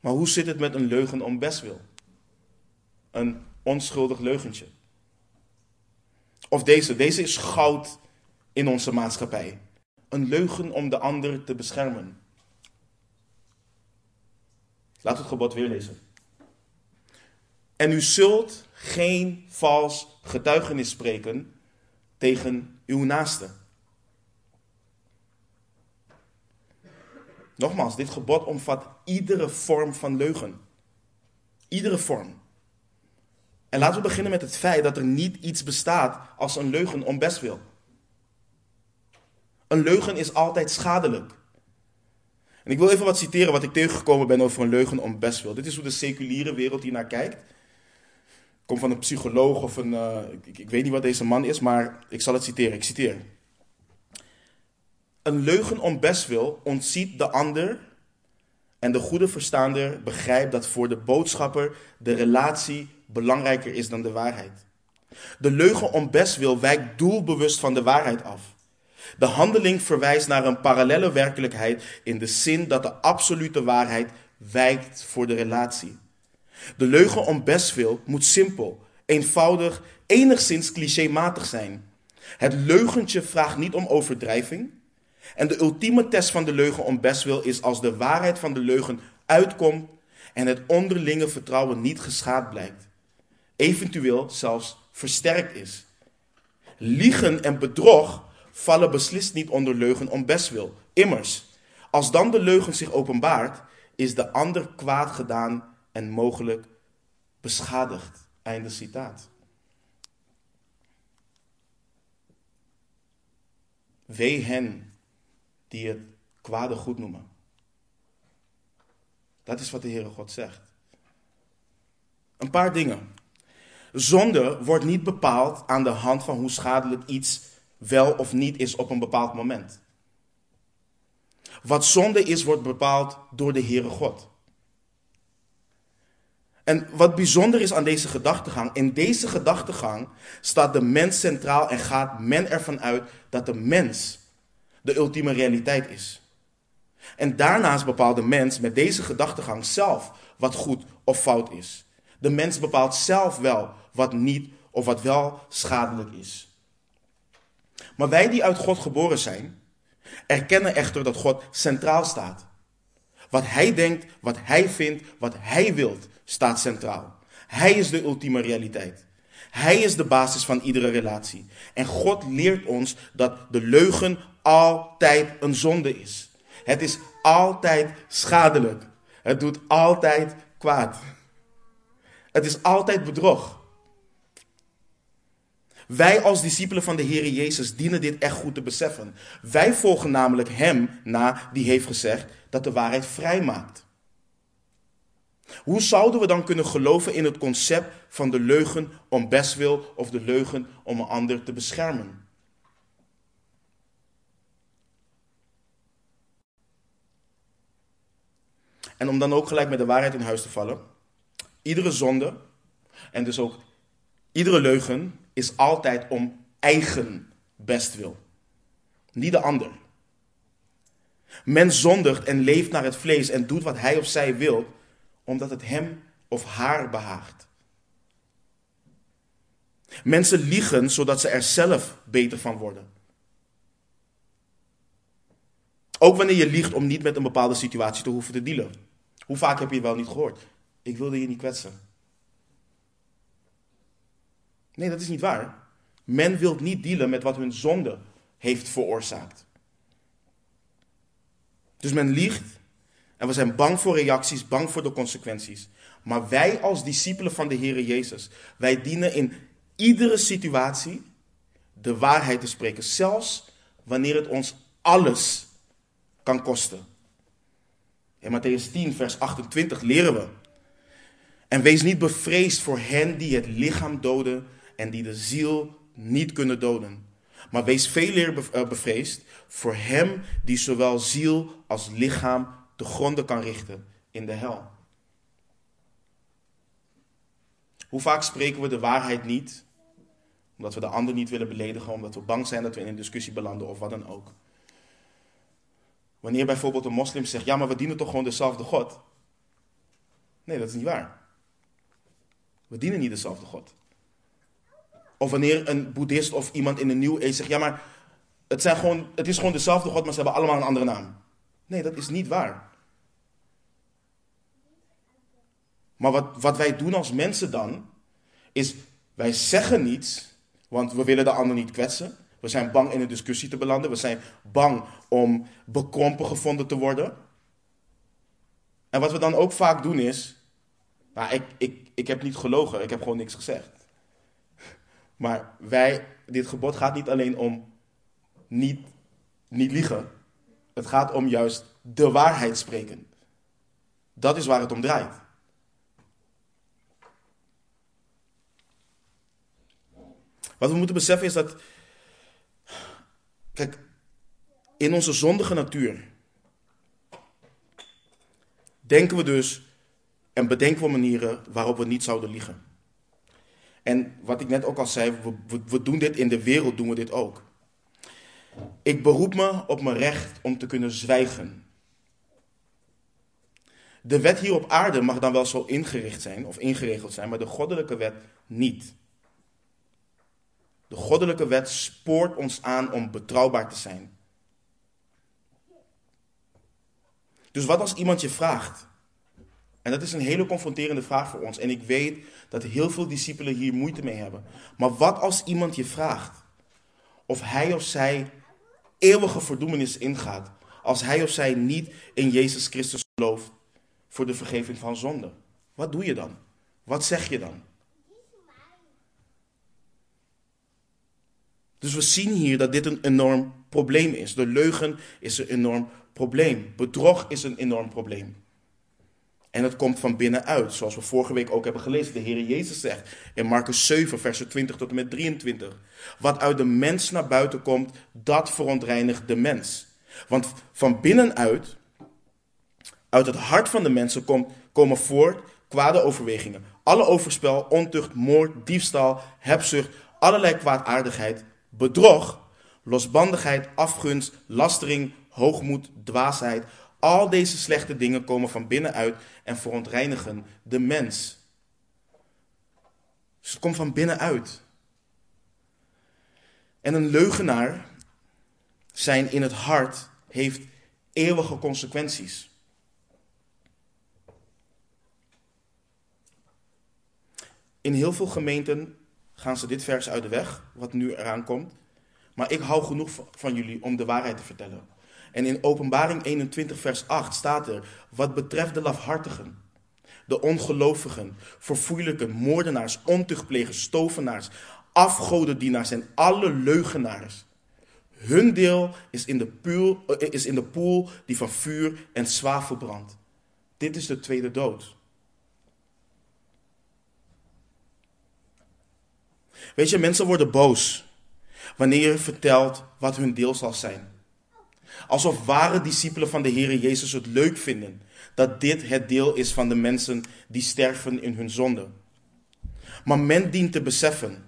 Maar hoe zit het met een leugen om bestwil? een onschuldig leugentje. Of deze, deze is goud in onze maatschappij. Een leugen om de ander te beschermen. Laat het gebod weer lezen. En u zult geen vals getuigenis spreken tegen uw naaste. Nogmaals, dit gebod omvat iedere vorm van leugen. Iedere vorm. En laten we beginnen met het feit dat er niet iets bestaat als een leugen om bestwil. Een leugen is altijd schadelijk. En ik wil even wat citeren wat ik tegengekomen ben over een leugen om bestwil. Dit is hoe de seculiere wereld hier naar kijkt. Komt van een psycholoog of een. Uh, ik, ik weet niet wat deze man is, maar ik zal het citeren. Ik citeer. Een leugen om bestwil ontziet de ander en de goede verstaander begrijpt dat voor de boodschapper de relatie belangrijker is dan de waarheid. De leugen om bestwil wijkt doelbewust van de waarheid af. De handeling verwijst naar een parallele werkelijkheid in de zin dat de absolute waarheid wijkt voor de relatie. De leugen om bestwil moet simpel, eenvoudig, enigszins clichématig zijn. Het leugentje vraagt niet om overdrijving. En de ultieme test van de leugen om bestwil is als de waarheid van de leugen uitkomt en het onderlinge vertrouwen niet geschaad blijkt eventueel zelfs versterkt is. Liegen en bedrog vallen beslist niet onder leugen om bestwil. Immers, als dan de leugen zich openbaart, is de ander kwaad gedaan en mogelijk beschadigd. Einde citaat. Wee hen die het kwade goed noemen. Dat is wat de Heere God zegt. Een paar dingen. Zonde wordt niet bepaald aan de hand van hoe schadelijk iets wel of niet is op een bepaald moment. Wat zonde is, wordt bepaald door de Heere God. En wat bijzonder is aan deze gedachtegang, in deze gedachtegang staat de mens centraal en gaat men ervan uit dat de mens de ultieme realiteit is. En daarnaast bepaalt de mens met deze gedachtegang zelf wat goed of fout is. De mens bepaalt zelf wel wat niet of wat wel schadelijk is. Maar wij die uit God geboren zijn, erkennen echter dat God centraal staat. Wat hij denkt, wat hij vindt, wat hij wilt, staat centraal. Hij is de ultieme realiteit. Hij is de basis van iedere relatie. En God leert ons dat de leugen altijd een zonde is. Het is altijd schadelijk. Het doet altijd kwaad. Het is altijd bedrog. Wij als discipelen van de Heer Jezus dienen dit echt goed te beseffen. Wij volgen namelijk Hem na die heeft gezegd dat de waarheid vrij maakt. Hoe zouden we dan kunnen geloven in het concept van de leugen om bestwil of de leugen om een ander te beschermen? En om dan ook gelijk met de waarheid in huis te vallen. Iedere zonde en dus ook iedere leugen is altijd om eigen bestwil. Niet de ander. Men zondigt en leeft naar het vlees en doet wat hij of zij wil, omdat het hem of haar behaagt. Mensen liegen zodat ze er zelf beter van worden. Ook wanneer je liegt om niet met een bepaalde situatie te hoeven te dealen. Hoe vaak heb je wel niet gehoord? Ik wilde je niet kwetsen. Nee, dat is niet waar. Men wil niet dealen met wat hun zonde heeft veroorzaakt. Dus men liegt en we zijn bang voor reacties, bang voor de consequenties. Maar wij als discipelen van de Heer Jezus, wij dienen in iedere situatie de waarheid te spreken. Zelfs wanneer het ons alles kan kosten. In Matthäus 10, vers 28 leren we. En wees niet bevreesd voor hen die het lichaam doden en die de ziel niet kunnen doden. Maar wees veel meer eh, bevreesd voor hem die zowel ziel als lichaam te gronden kan richten in de hel. Hoe vaak spreken we de waarheid niet? Omdat we de ander niet willen beledigen, omdat we bang zijn dat we in een discussie belanden of wat dan ook. Wanneer bijvoorbeeld een moslim zegt, ja maar we dienen toch gewoon dezelfde God. Nee, dat is niet waar. We dienen niet dezelfde God. Of wanneer een boeddhist of iemand in de Age zegt, ja maar het, zijn gewoon, het is gewoon dezelfde God, maar ze hebben allemaal een andere naam. Nee, dat is niet waar. Maar wat, wat wij doen als mensen dan, is wij zeggen niets, want we willen de ander niet kwetsen. We zijn bang in een discussie te belanden. We zijn bang om bekrompen gevonden te worden. En wat we dan ook vaak doen is, nou, ik, ik, ik heb niet gelogen, ik heb gewoon niks gezegd. Maar wij, dit gebod gaat niet alleen om niet, niet liegen. Het gaat om juist de waarheid spreken. Dat is waar het om draait. Wat we moeten beseffen is dat, kijk, in onze zondige natuur denken we dus en bedenken we manieren waarop we niet zouden liegen. En wat ik net ook al zei, we, we, doen dit in de wereld, doen we dit ook. Ik beroep me op mijn recht om te kunnen zwijgen. De wet hier op aarde mag dan wel zo ingericht zijn of ingeregeld zijn, maar de goddelijke wet niet. De goddelijke wet spoort ons aan om betrouwbaar te zijn. Dus wat als iemand je vraagt? En dat is een hele confronterende vraag voor ons. En ik weet dat heel veel discipelen hier moeite mee hebben. Maar wat als iemand je vraagt of hij of zij eeuwige verdoemenis ingaat als hij of zij niet in Jezus Christus gelooft voor de vergeving van zonde? Wat doe je dan? Wat zeg je dan? Dus we zien hier dat dit een enorm probleem is. De leugen is een enorm probleem. Bedrog is een enorm probleem. En het komt van binnenuit, zoals we vorige week ook hebben gelezen. De Heer Jezus zegt in Marcus 7, versen 20 tot en met 23. Wat uit de mens naar buiten komt, dat verontreinigt de mens. Want van binnenuit, uit het hart van de mensen, komen voort kwade overwegingen. Alle overspel, ontucht, moord, diefstal, hebzucht, allerlei kwaadaardigheid, bedrog, losbandigheid, afgunst, lastering, hoogmoed, dwaasheid. Al deze slechte dingen komen van binnenuit en verontreinigen de mens. Dus het komt van binnenuit. En een leugenaar zijn in het hart heeft eeuwige consequenties. In heel veel gemeenten gaan ze dit vers uit de weg, wat nu eraan komt. Maar ik hou genoeg van jullie om de waarheid te vertellen. En in Openbaring 21, vers 8 staat er: Wat betreft de lafhartigen, de ongelovigen, verfoeilijken, moordenaars, ontuchtplegers, stovenaars, afgodendienaars en alle leugenaars. Hun deel is in, de poel, eh, is in de poel die van vuur en zwavel brandt. Dit is de tweede dood. Weet je, mensen worden boos wanneer je vertelt wat hun deel zal zijn. Alsof ware discipelen van de Heer Jezus het leuk vinden dat dit het deel is van de mensen die sterven in hun zonde. Maar men dient te beseffen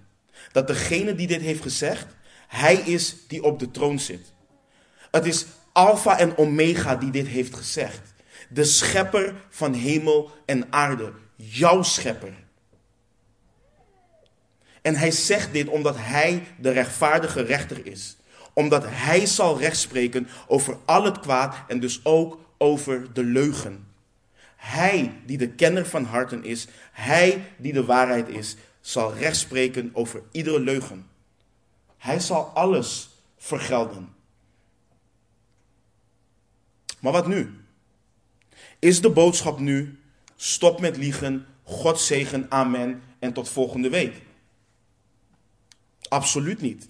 dat degene die dit heeft gezegd, hij is die op de troon zit. Het is Alpha en Omega die dit heeft gezegd. De schepper van hemel en aarde. Jouw schepper. En hij zegt dit omdat hij de rechtvaardige rechter is. Omdat hij zal rechtspreken over al het kwaad en dus ook over de leugen. Hij die de kenner van harten is, hij die de waarheid is, zal rechtspreken over iedere leugen. Hij zal alles vergelden. Maar wat nu? Is de boodschap nu: stop met liegen, God zegen, amen en tot volgende week? Absoluut niet.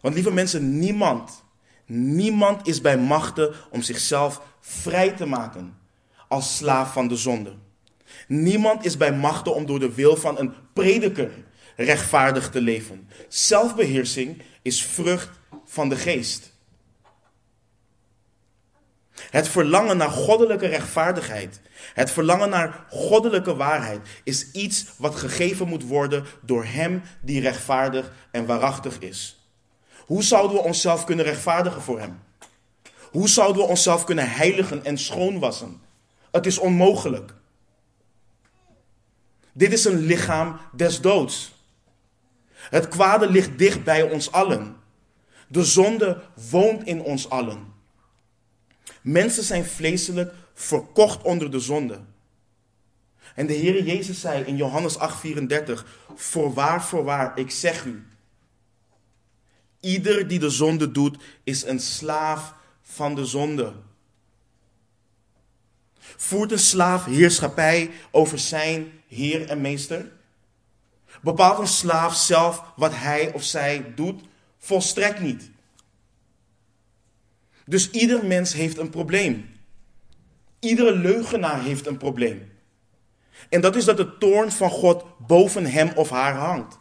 Want lieve mensen, niemand, niemand is bij machten om zichzelf vrij te maken als slaaf van de zonde. Niemand is bij machten om door de wil van een prediker rechtvaardig te leven. Zelfbeheersing is vrucht van de geest. Het verlangen naar goddelijke rechtvaardigheid, het verlangen naar goddelijke waarheid, is iets wat gegeven moet worden door Hem die rechtvaardig en waarachtig is. Hoe zouden we onszelf kunnen rechtvaardigen voor Hem? Hoe zouden we onszelf kunnen heiligen en schoonwassen? Het is onmogelijk. Dit is een lichaam des doods. Het kwade ligt dicht bij ons allen. De zonde woont in ons allen. Mensen zijn vleeselijk verkocht onder de zonde. En de Heer Jezus zei in Johannes 8:34, voorwaar, voorwaar, ik zeg u, ieder die de zonde doet, is een slaaf van de zonde. Voert een slaaf heerschappij over zijn heer en meester? Bepaalt een slaaf zelf wat hij of zij doet? Volstrekt niet. Dus ieder mens heeft een probleem. Iedere leugenaar heeft een probleem. En dat is dat de toorn van God boven hem of haar hangt.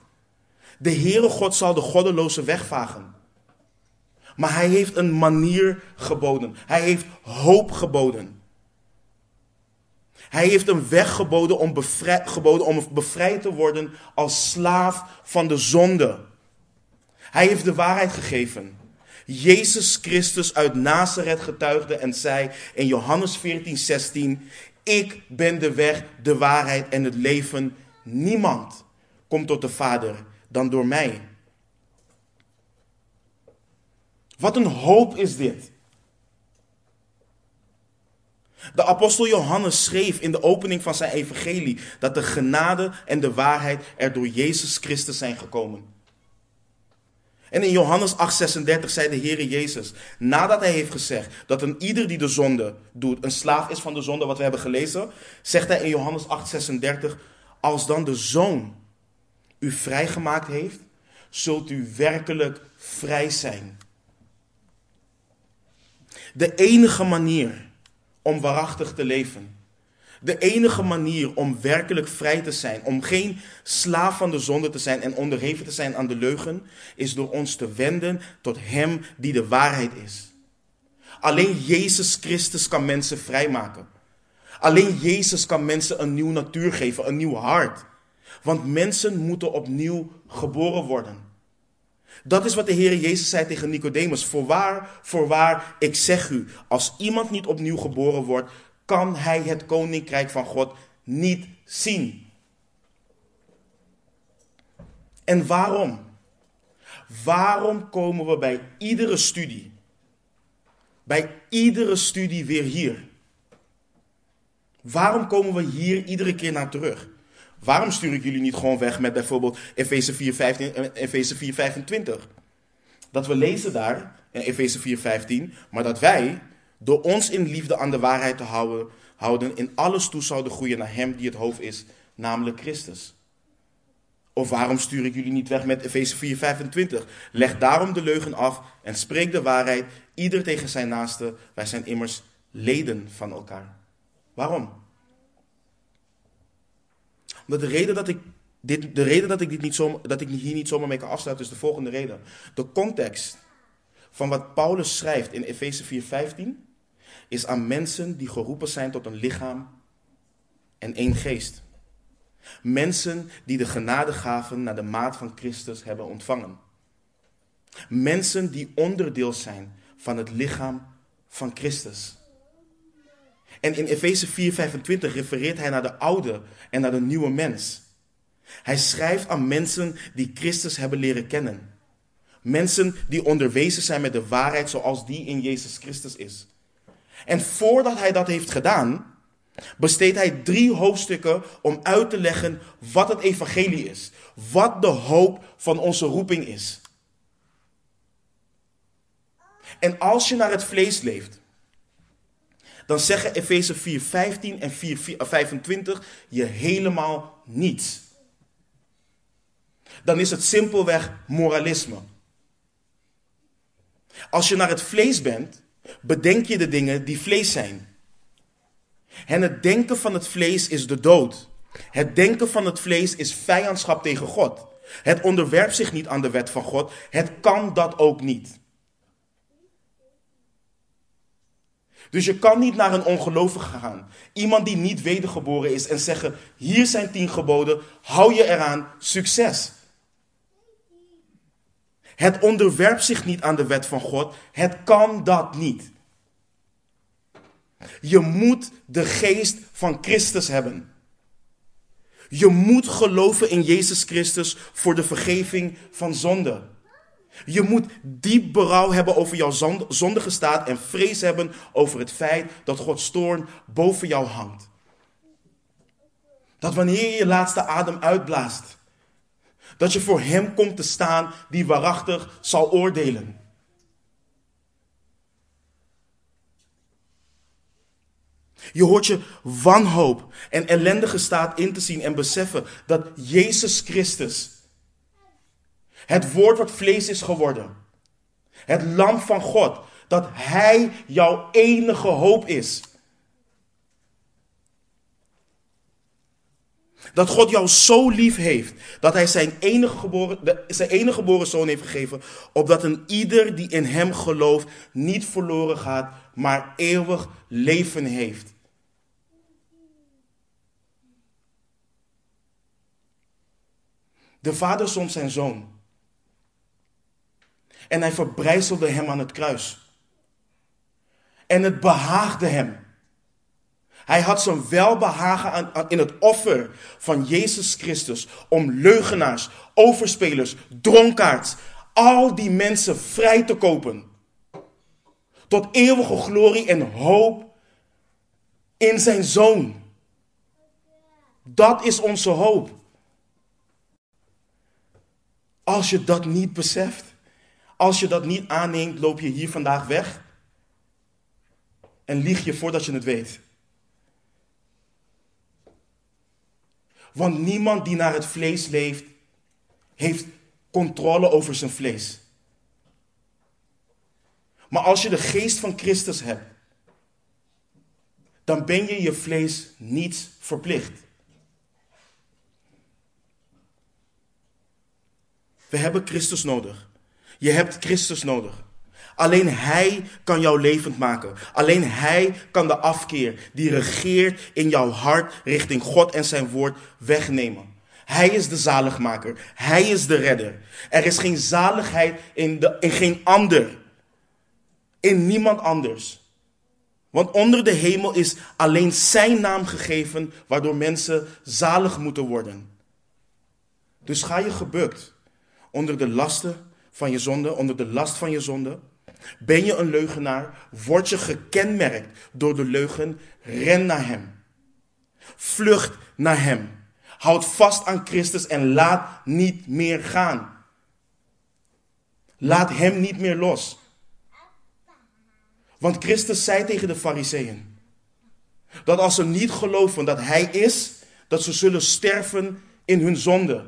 De Heere God zal de goddeloze wegvagen. Maar hij heeft een manier geboden. Hij heeft hoop geboden. Hij heeft een weg geboden om, geboden om bevrijd te worden als slaaf van de zonde. Hij heeft de waarheid gegeven. Jezus Christus uit Nazareth getuigde en zei in Johannes 14, 16: Ik ben de weg, de waarheid en het leven. Niemand komt tot de Vader dan door mij. Wat een hoop is dit. De apostel Johannes schreef in de opening van zijn evangelie dat de genade en de waarheid er door Jezus Christus zijn gekomen. En in Johannes 8:36 zei de Heer Jezus, nadat hij heeft gezegd dat een ieder die de zonde doet, een slaaf is van de zonde, wat we hebben gelezen, zegt hij in Johannes 8:36, als dan de zoon u vrijgemaakt heeft, zult u werkelijk vrij zijn. De enige manier om waarachtig te leven. De enige manier om werkelijk vrij te zijn, om geen slaaf van de zonde te zijn en onderheven te zijn aan de leugen, is door ons te wenden tot Hem die de waarheid is. Alleen Jezus Christus kan mensen vrijmaken. Alleen Jezus kan mensen een nieuw natuur geven, een nieuw hart. Want mensen moeten opnieuw geboren worden. Dat is wat de Heer Jezus zei tegen Nicodemus. Voorwaar, voorwaar, ik zeg u, als iemand niet opnieuw geboren wordt, kan hij het koninkrijk van God niet zien. En waarom? Waarom komen we bij iedere studie, bij iedere studie weer hier? Waarom komen we hier iedere keer naar terug? Waarom stuur ik jullie niet gewoon weg met bijvoorbeeld Efeze 4, en Efeze 4, 25? Dat we lezen daar in Efeze 4, 15, maar dat wij door ons in liefde aan de waarheid te houden, houden in alles toe zouden groeien naar Hem die het hoofd is, namelijk Christus. Of waarom stuur ik jullie niet weg met Efeze 4, 25? Leg daarom de leugen af en spreek de waarheid, ieder tegen zijn naaste. Wij zijn immers leden van elkaar. Waarom? Omdat de reden dat ik dit, de reden dat ik, dit niet dat ik hier niet zomaar mee kan afsluiten is de volgende reden. De context van wat Paulus schrijft in Efeze 4:15 is aan mensen die geroepen zijn tot een lichaam en één geest. Mensen die de genadegaven naar de maat van Christus hebben ontvangen. Mensen die onderdeel zijn van het lichaam van Christus. En in Efeze 4:25 refereert hij naar de oude en naar de nieuwe mens. Hij schrijft aan mensen die Christus hebben leren kennen. Mensen die onderwezen zijn met de waarheid zoals die in Jezus Christus is. En voordat hij dat heeft gedaan, besteedt hij drie hoofdstukken om uit te leggen wat het evangelie is. Wat de hoop van onze roeping is. En als je naar het vlees leeft, dan zeggen Efeze 4, 15 en 4, 25 je helemaal niets. Dan is het simpelweg moralisme. Als je naar het vlees bent, bedenk je de dingen die vlees zijn. En het denken van het vlees is de dood. Het denken van het vlees is vijandschap tegen God. Het onderwerpt zich niet aan de wet van God. Het kan dat ook niet. Dus je kan niet naar een ongelovige gaan. Iemand die niet wedergeboren is en zeggen: Hier zijn tien geboden, hou je eraan, succes. Het onderwerpt zich niet aan de wet van God. Het kan dat niet. Je moet de geest van Christus hebben. Je moet geloven in Jezus Christus voor de vergeving van zonde. Je moet diep berouw hebben over jouw zondige staat en vrees hebben over het feit dat Gods toorn boven jou hangt. Dat wanneer je je laatste adem uitblaast, dat je voor Hem komt te staan die waarachtig zal oordelen. Je hoort je wanhoop en ellendige staat in te zien en beseffen dat Jezus Christus het woord wat vlees is geworden. Het lam van God. Dat Hij jouw enige hoop is. Dat God jou zo lief heeft dat Hij zijn enige geboren, zijn enige geboren zoon heeft gegeven. Opdat een ieder die in Hem gelooft niet verloren gaat, maar eeuwig leven heeft. De vader zond zijn zoon. En hij verbrijzelde hem aan het kruis. En het behaagde hem. Hij had zijn welbehagen aan, in het offer van Jezus Christus om leugenaars, overspelers, dronkaards, al die mensen vrij te kopen. Tot eeuwige glorie en hoop in zijn zoon. Dat is onze hoop. Als je dat niet beseft, als je dat niet aanneemt, loop je hier vandaag weg en lieg je voordat je het weet. Want niemand die naar het vlees leeft, heeft controle over zijn vlees. Maar als je de geest van Christus hebt, dan ben je je vlees niet verplicht. We hebben Christus nodig. Je hebt Christus nodig. Alleen Hij kan jou levend maken. Alleen Hij kan de afkeer die regeert in jouw hart richting God en zijn woord wegnemen. Hij is de zaligmaker. Hij is de redder. Er is geen zaligheid in, de, in geen ander. In niemand anders. Want onder de hemel is alleen zijn naam gegeven, waardoor mensen zalig moeten worden. Dus ga je gebukt onder de lasten van je zonde, onder de last van je zonde. Ben je een leugenaar? Word je gekenmerkt door de leugen? Ren naar Hem. Vlucht naar Hem. Houd vast aan Christus en laat niet meer gaan. Laat Hem niet meer los. Want Christus zei tegen de Fariseeën dat als ze niet geloven dat Hij is, dat ze zullen sterven in hun zonde.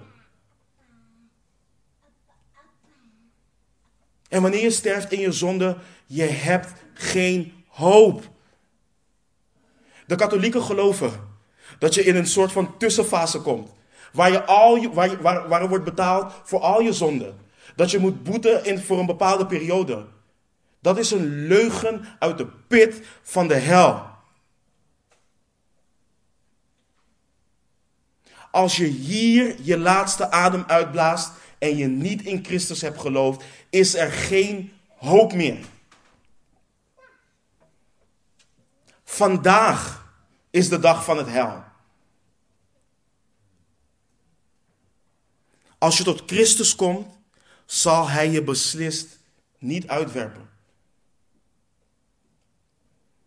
En wanneer je sterft in je zonde, je hebt geen hoop. De katholieken geloven dat je in een soort van tussenfase komt. Waar, je al je, waar, waar, waar er wordt betaald voor al je zonden. Dat je moet boeten in, voor een bepaalde periode. Dat is een leugen uit de pit van de hel. Als je hier je laatste adem uitblaast en je niet in Christus hebt geloofd, is er geen hoop meer. Vandaag is de dag van het hel. Als je tot Christus komt, zal Hij je beslist niet uitwerpen.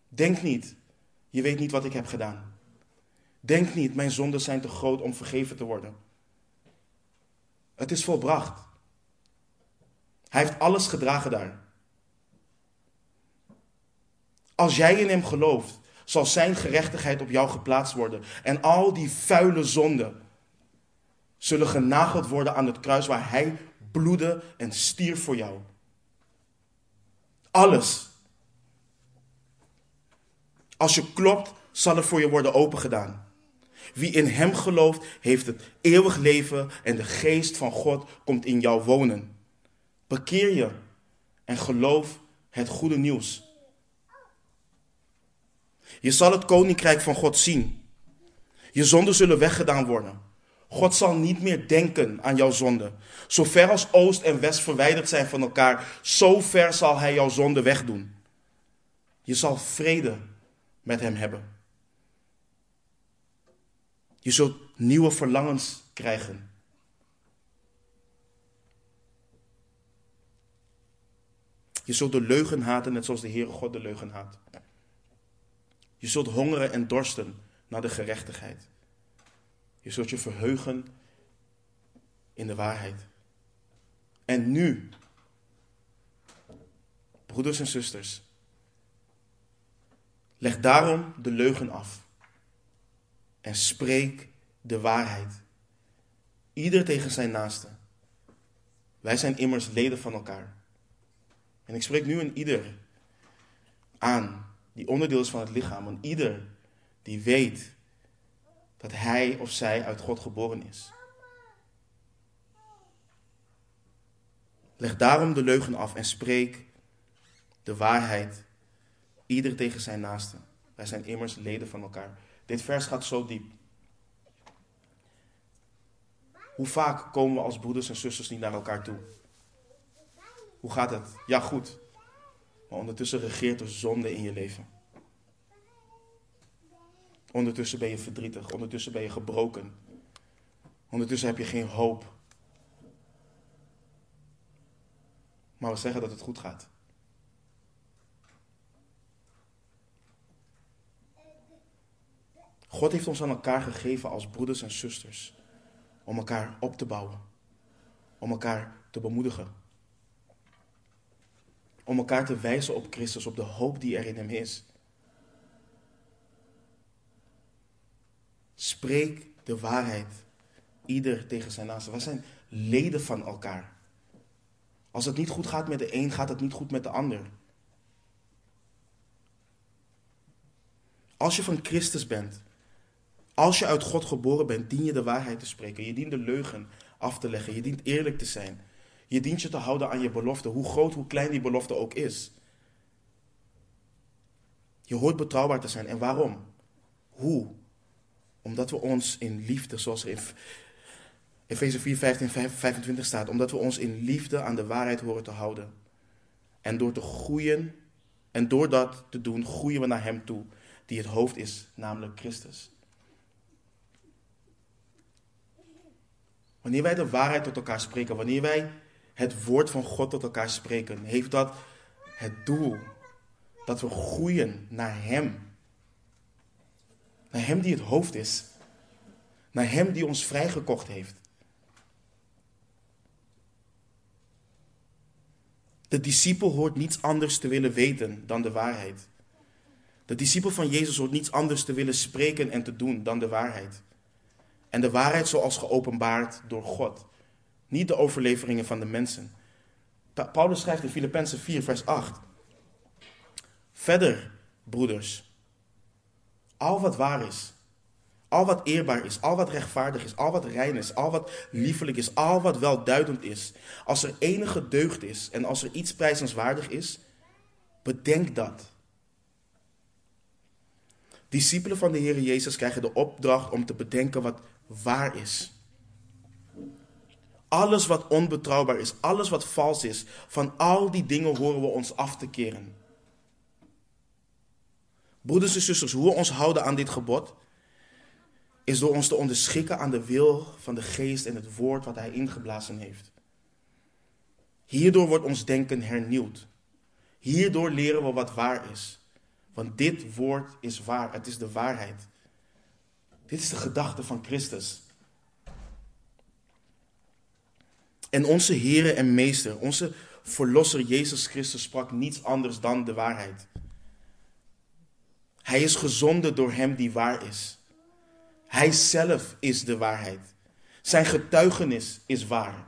Denk niet, je weet niet wat ik heb gedaan. Denk niet, mijn zonden zijn te groot om vergeven te worden. Het is volbracht. Hij heeft alles gedragen daar. Als jij in hem gelooft, zal zijn gerechtigheid op jou geplaatst worden. En al die vuile zonden zullen genageld worden aan het kruis waar hij bloedde en stierf voor jou. Alles. Als je klopt, zal er voor je worden opengedaan. Wie in hem gelooft, heeft het eeuwig leven en de geest van God komt in jou wonen. Bekeer je en geloof het goede nieuws. Je zal het koninkrijk van God zien. Je zonden zullen weggedaan worden. God zal niet meer denken aan jouw zonde. Zo ver als oost en west verwijderd zijn van elkaar, zo ver zal hij jouw zonde wegdoen. Je zal vrede met hem hebben. Je zult nieuwe verlangens krijgen. Je zult de leugen haten, net zoals de Heere God de leugen haat. Je zult hongeren en dorsten naar de gerechtigheid. Je zult je verheugen in de waarheid. En nu, broeders en zusters, leg daarom de leugen af en spreek de waarheid. Ieder tegen zijn naaste. Wij zijn immers leden van elkaar. En ik spreek nu een ieder aan die onderdeel is van het lichaam. Een ieder die weet dat hij of zij uit God geboren is. Leg daarom de leugen af en spreek de waarheid. Ieder tegen zijn naaste. Wij zijn immers leden van elkaar. Dit vers gaat zo diep. Hoe vaak komen we als broeders en zusters niet naar elkaar toe? Hoe gaat het? Ja, goed. Maar ondertussen regeert er zonde in je leven. Ondertussen ben je verdrietig. Ondertussen ben je gebroken. Ondertussen heb je geen hoop. Maar we zeggen dat het goed gaat. God heeft ons aan elkaar gegeven als broeders en zusters. Om elkaar op te bouwen. Om elkaar te bemoedigen. Om elkaar te wijzen op Christus, op de hoop die er in Hem is. Spreek de waarheid. Ieder tegen zijn naaste. Wij zijn leden van elkaar. Als het niet goed gaat met de een, gaat het niet goed met de ander. Als je van Christus bent, als je uit God geboren bent, dien je de waarheid te spreken. Je dient de leugen af te leggen. Je dient eerlijk te zijn. Je dient je te houden aan je belofte, hoe groot, hoe klein die belofte ook is. Je hoort betrouwbaar te zijn. En waarom? Hoe? Omdat we ons in liefde, zoals er in Efeze 4, 15, 25 staat, omdat we ons in liefde aan de waarheid horen te houden. En door te groeien, en door dat te doen, groeien we naar Hem toe, die het hoofd is, namelijk Christus. Wanneer wij de waarheid tot elkaar spreken, wanneer wij het woord van God tot elkaar spreken, heeft dat het doel dat we groeien naar Hem. Naar Hem die het hoofd is. Naar Hem die ons vrijgekocht heeft. De discipel hoort niets anders te willen weten dan de waarheid. De discipel van Jezus hoort niets anders te willen spreken en te doen dan de waarheid. En de waarheid zoals geopenbaard door God. Niet de overleveringen van de mensen. Paulus schrijft in Filippenzen 4, vers 8. Verder, broeders, al wat waar is, al wat eerbaar is, al wat rechtvaardig is, al wat rein is, al wat liefelijk is, al wat welduidend is, als er enige deugd is en als er iets prijzenswaardig is, bedenk dat. Discipelen van de Heer Jezus krijgen de opdracht om te bedenken wat waar is. Alles wat onbetrouwbaar is, alles wat vals is, van al die dingen horen we ons af te keren. Broeders en zusters, hoe we ons houden aan dit gebod, is door ons te onderschikken aan de wil van de geest en het woord wat hij ingeblazen heeft. Hierdoor wordt ons denken hernieuwd. Hierdoor leren we wat waar is. Want dit woord is waar, het is de waarheid. Dit is de gedachte van Christus. En onze Heere en Meester, onze Verlosser Jezus Christus sprak niets anders dan de waarheid. Hij is gezonden door Hem die waar is. Hij zelf is de waarheid. Zijn getuigenis is waar.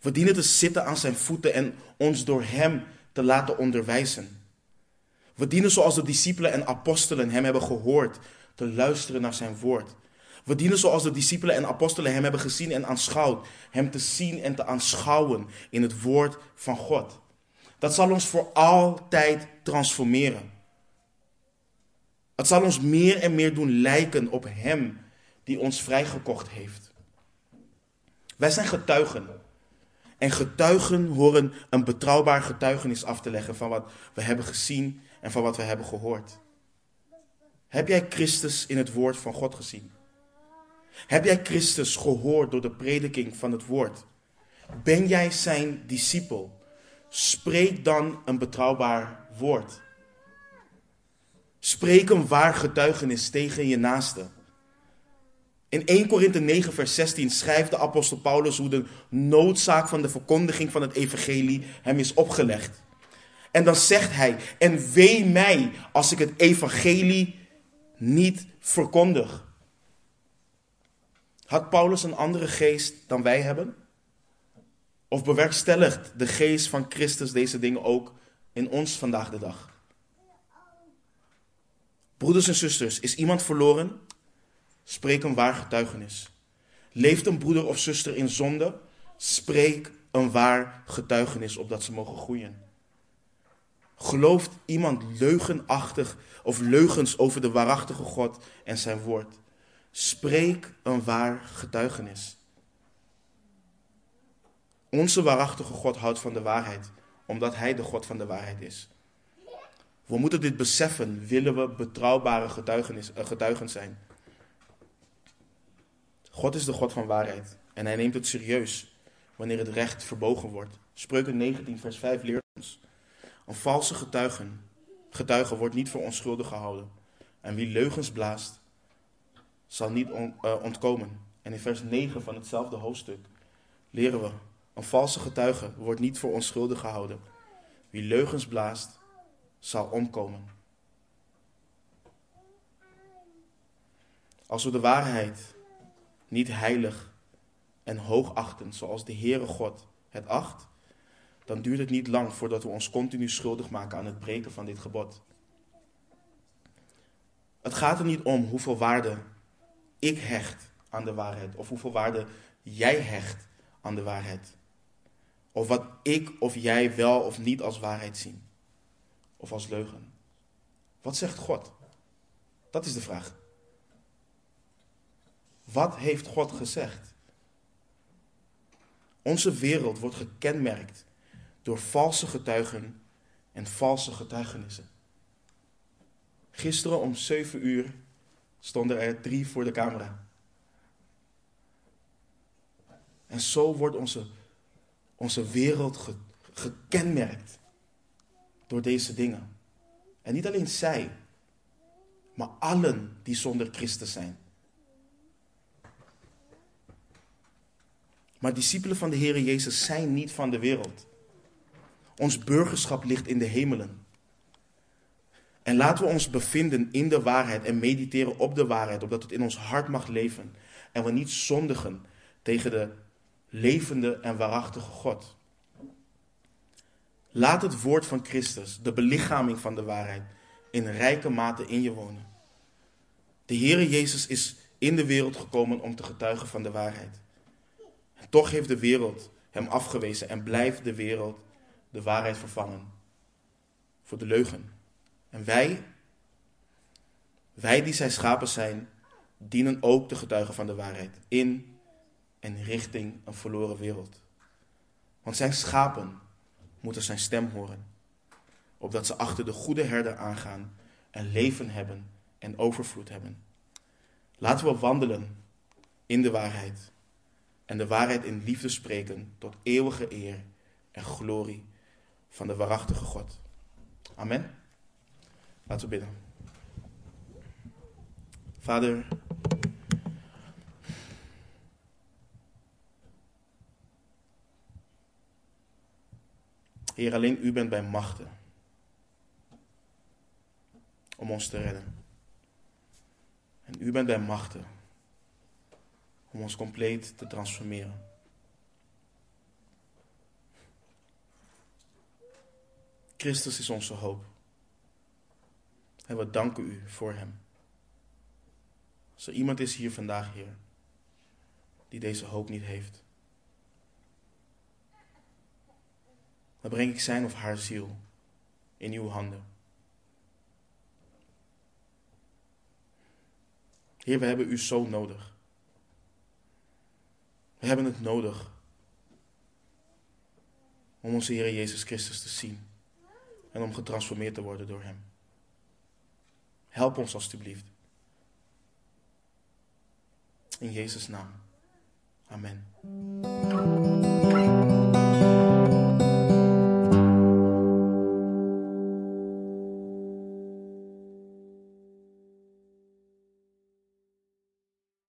We dienen te zitten aan zijn voeten en ons door Hem te laten onderwijzen. We dienen zoals de discipelen en apostelen Hem hebben gehoord, te luisteren naar Zijn woord. We dienen zoals de discipelen en apostelen Hem hebben gezien en aanschouwd, Hem te zien en te aanschouwen in het woord van God. Dat zal ons voor altijd transformeren. Het zal ons meer en meer doen lijken op Hem die ons vrijgekocht heeft. Wij zijn getuigen. En getuigen horen een betrouwbaar getuigenis af te leggen van wat we hebben gezien en van wat we hebben gehoord. Heb jij Christus in het woord van God gezien? Heb jij Christus gehoord door de prediking van het woord? Ben jij zijn discipel? Spreek dan een betrouwbaar woord. Spreek een waar getuigenis tegen je naaste. In 1 Korinthe 9, vers 16 schrijft de apostel Paulus hoe de noodzaak van de verkondiging van het evangelie hem is opgelegd. En dan zegt hij, en wee mij als ik het evangelie niet verkondig. Had Paulus een andere geest dan wij hebben? Of bewerkstelligt de geest van Christus deze dingen ook in ons vandaag de dag? Broeders en zusters, is iemand verloren? Spreek een waar getuigenis. Leeft een broeder of zuster in zonde? Spreek een waar getuigenis opdat ze mogen groeien. Gelooft iemand leugenachtig of leugens over de waarachtige God en zijn woord? Spreek een waar getuigenis. Onze waarachtige God houdt van de waarheid, omdat Hij de God van de waarheid is. We moeten dit beseffen, willen we betrouwbare getuigenis, uh, getuigen zijn. God is de God van waarheid en hij neemt het serieus wanneer het recht verbogen wordt. Spreuken 19, vers 5 leert ons. Een valse getuigen, getuige wordt niet voor onschuldig gehouden. En wie leugens blaast, zal niet uh, ontkomen. En in vers 9 van hetzelfde hoofdstuk leren we: een valse getuige wordt niet voor onschuldig gehouden. Wie leugens blaast, zal omkomen. Als we de waarheid niet heilig en hoog achten, zoals de Heere God het acht, dan duurt het niet lang voordat we ons continu schuldig maken aan het breken van dit gebod. Het gaat er niet om hoeveel waarde ik hecht aan de waarheid. Of hoeveel waarde jij hecht aan de waarheid. Of wat ik of jij wel of niet als waarheid zien. Of als leugen. Wat zegt God? Dat is de vraag. Wat heeft God gezegd? Onze wereld wordt gekenmerkt door valse getuigen en valse getuigenissen. Gisteren om 7 uur stonden er drie voor de camera. En zo wordt onze, onze wereld gekenmerkt door deze dingen. En niet alleen zij, maar allen die zonder Christus zijn. Maar discipelen van de Heer Jezus zijn niet van de wereld. Ons burgerschap ligt in de hemelen. En laten we ons bevinden in de waarheid en mediteren op de waarheid, opdat het in ons hart mag leven. En we niet zondigen tegen de levende en waarachtige God. Laat het woord van Christus, de belichaming van de waarheid, in rijke mate in je wonen. De Heere Jezus is in de wereld gekomen om te getuigen van de waarheid. En toch heeft de wereld hem afgewezen en blijft de wereld de waarheid vervangen voor de leugen. En wij, wij die zijn schapen zijn, dienen ook te getuigen van de waarheid in en richting een verloren wereld. Want zijn schapen moeten zijn stem horen, opdat ze achter de goede herder aangaan en leven hebben en overvloed hebben. Laten we wandelen in de waarheid en de waarheid in liefde spreken tot eeuwige eer en glorie van de waarachtige God. Amen. Laten we bidden. Vader, Heer, alleen U bent bij machten om ons te redden. En U bent bij machten om ons compleet te transformeren. Christus is onze hoop. En we danken u voor hem. Er iemand is hier vandaag, Heer, die deze hoop niet heeft, dan breng ik zijn of haar ziel in uw handen. Heer, we hebben u zo nodig. We hebben het nodig om onze Heer Jezus Christus te zien en om getransformeerd te worden door Hem. Help ons alstublieft. In Jezus' naam. Amen.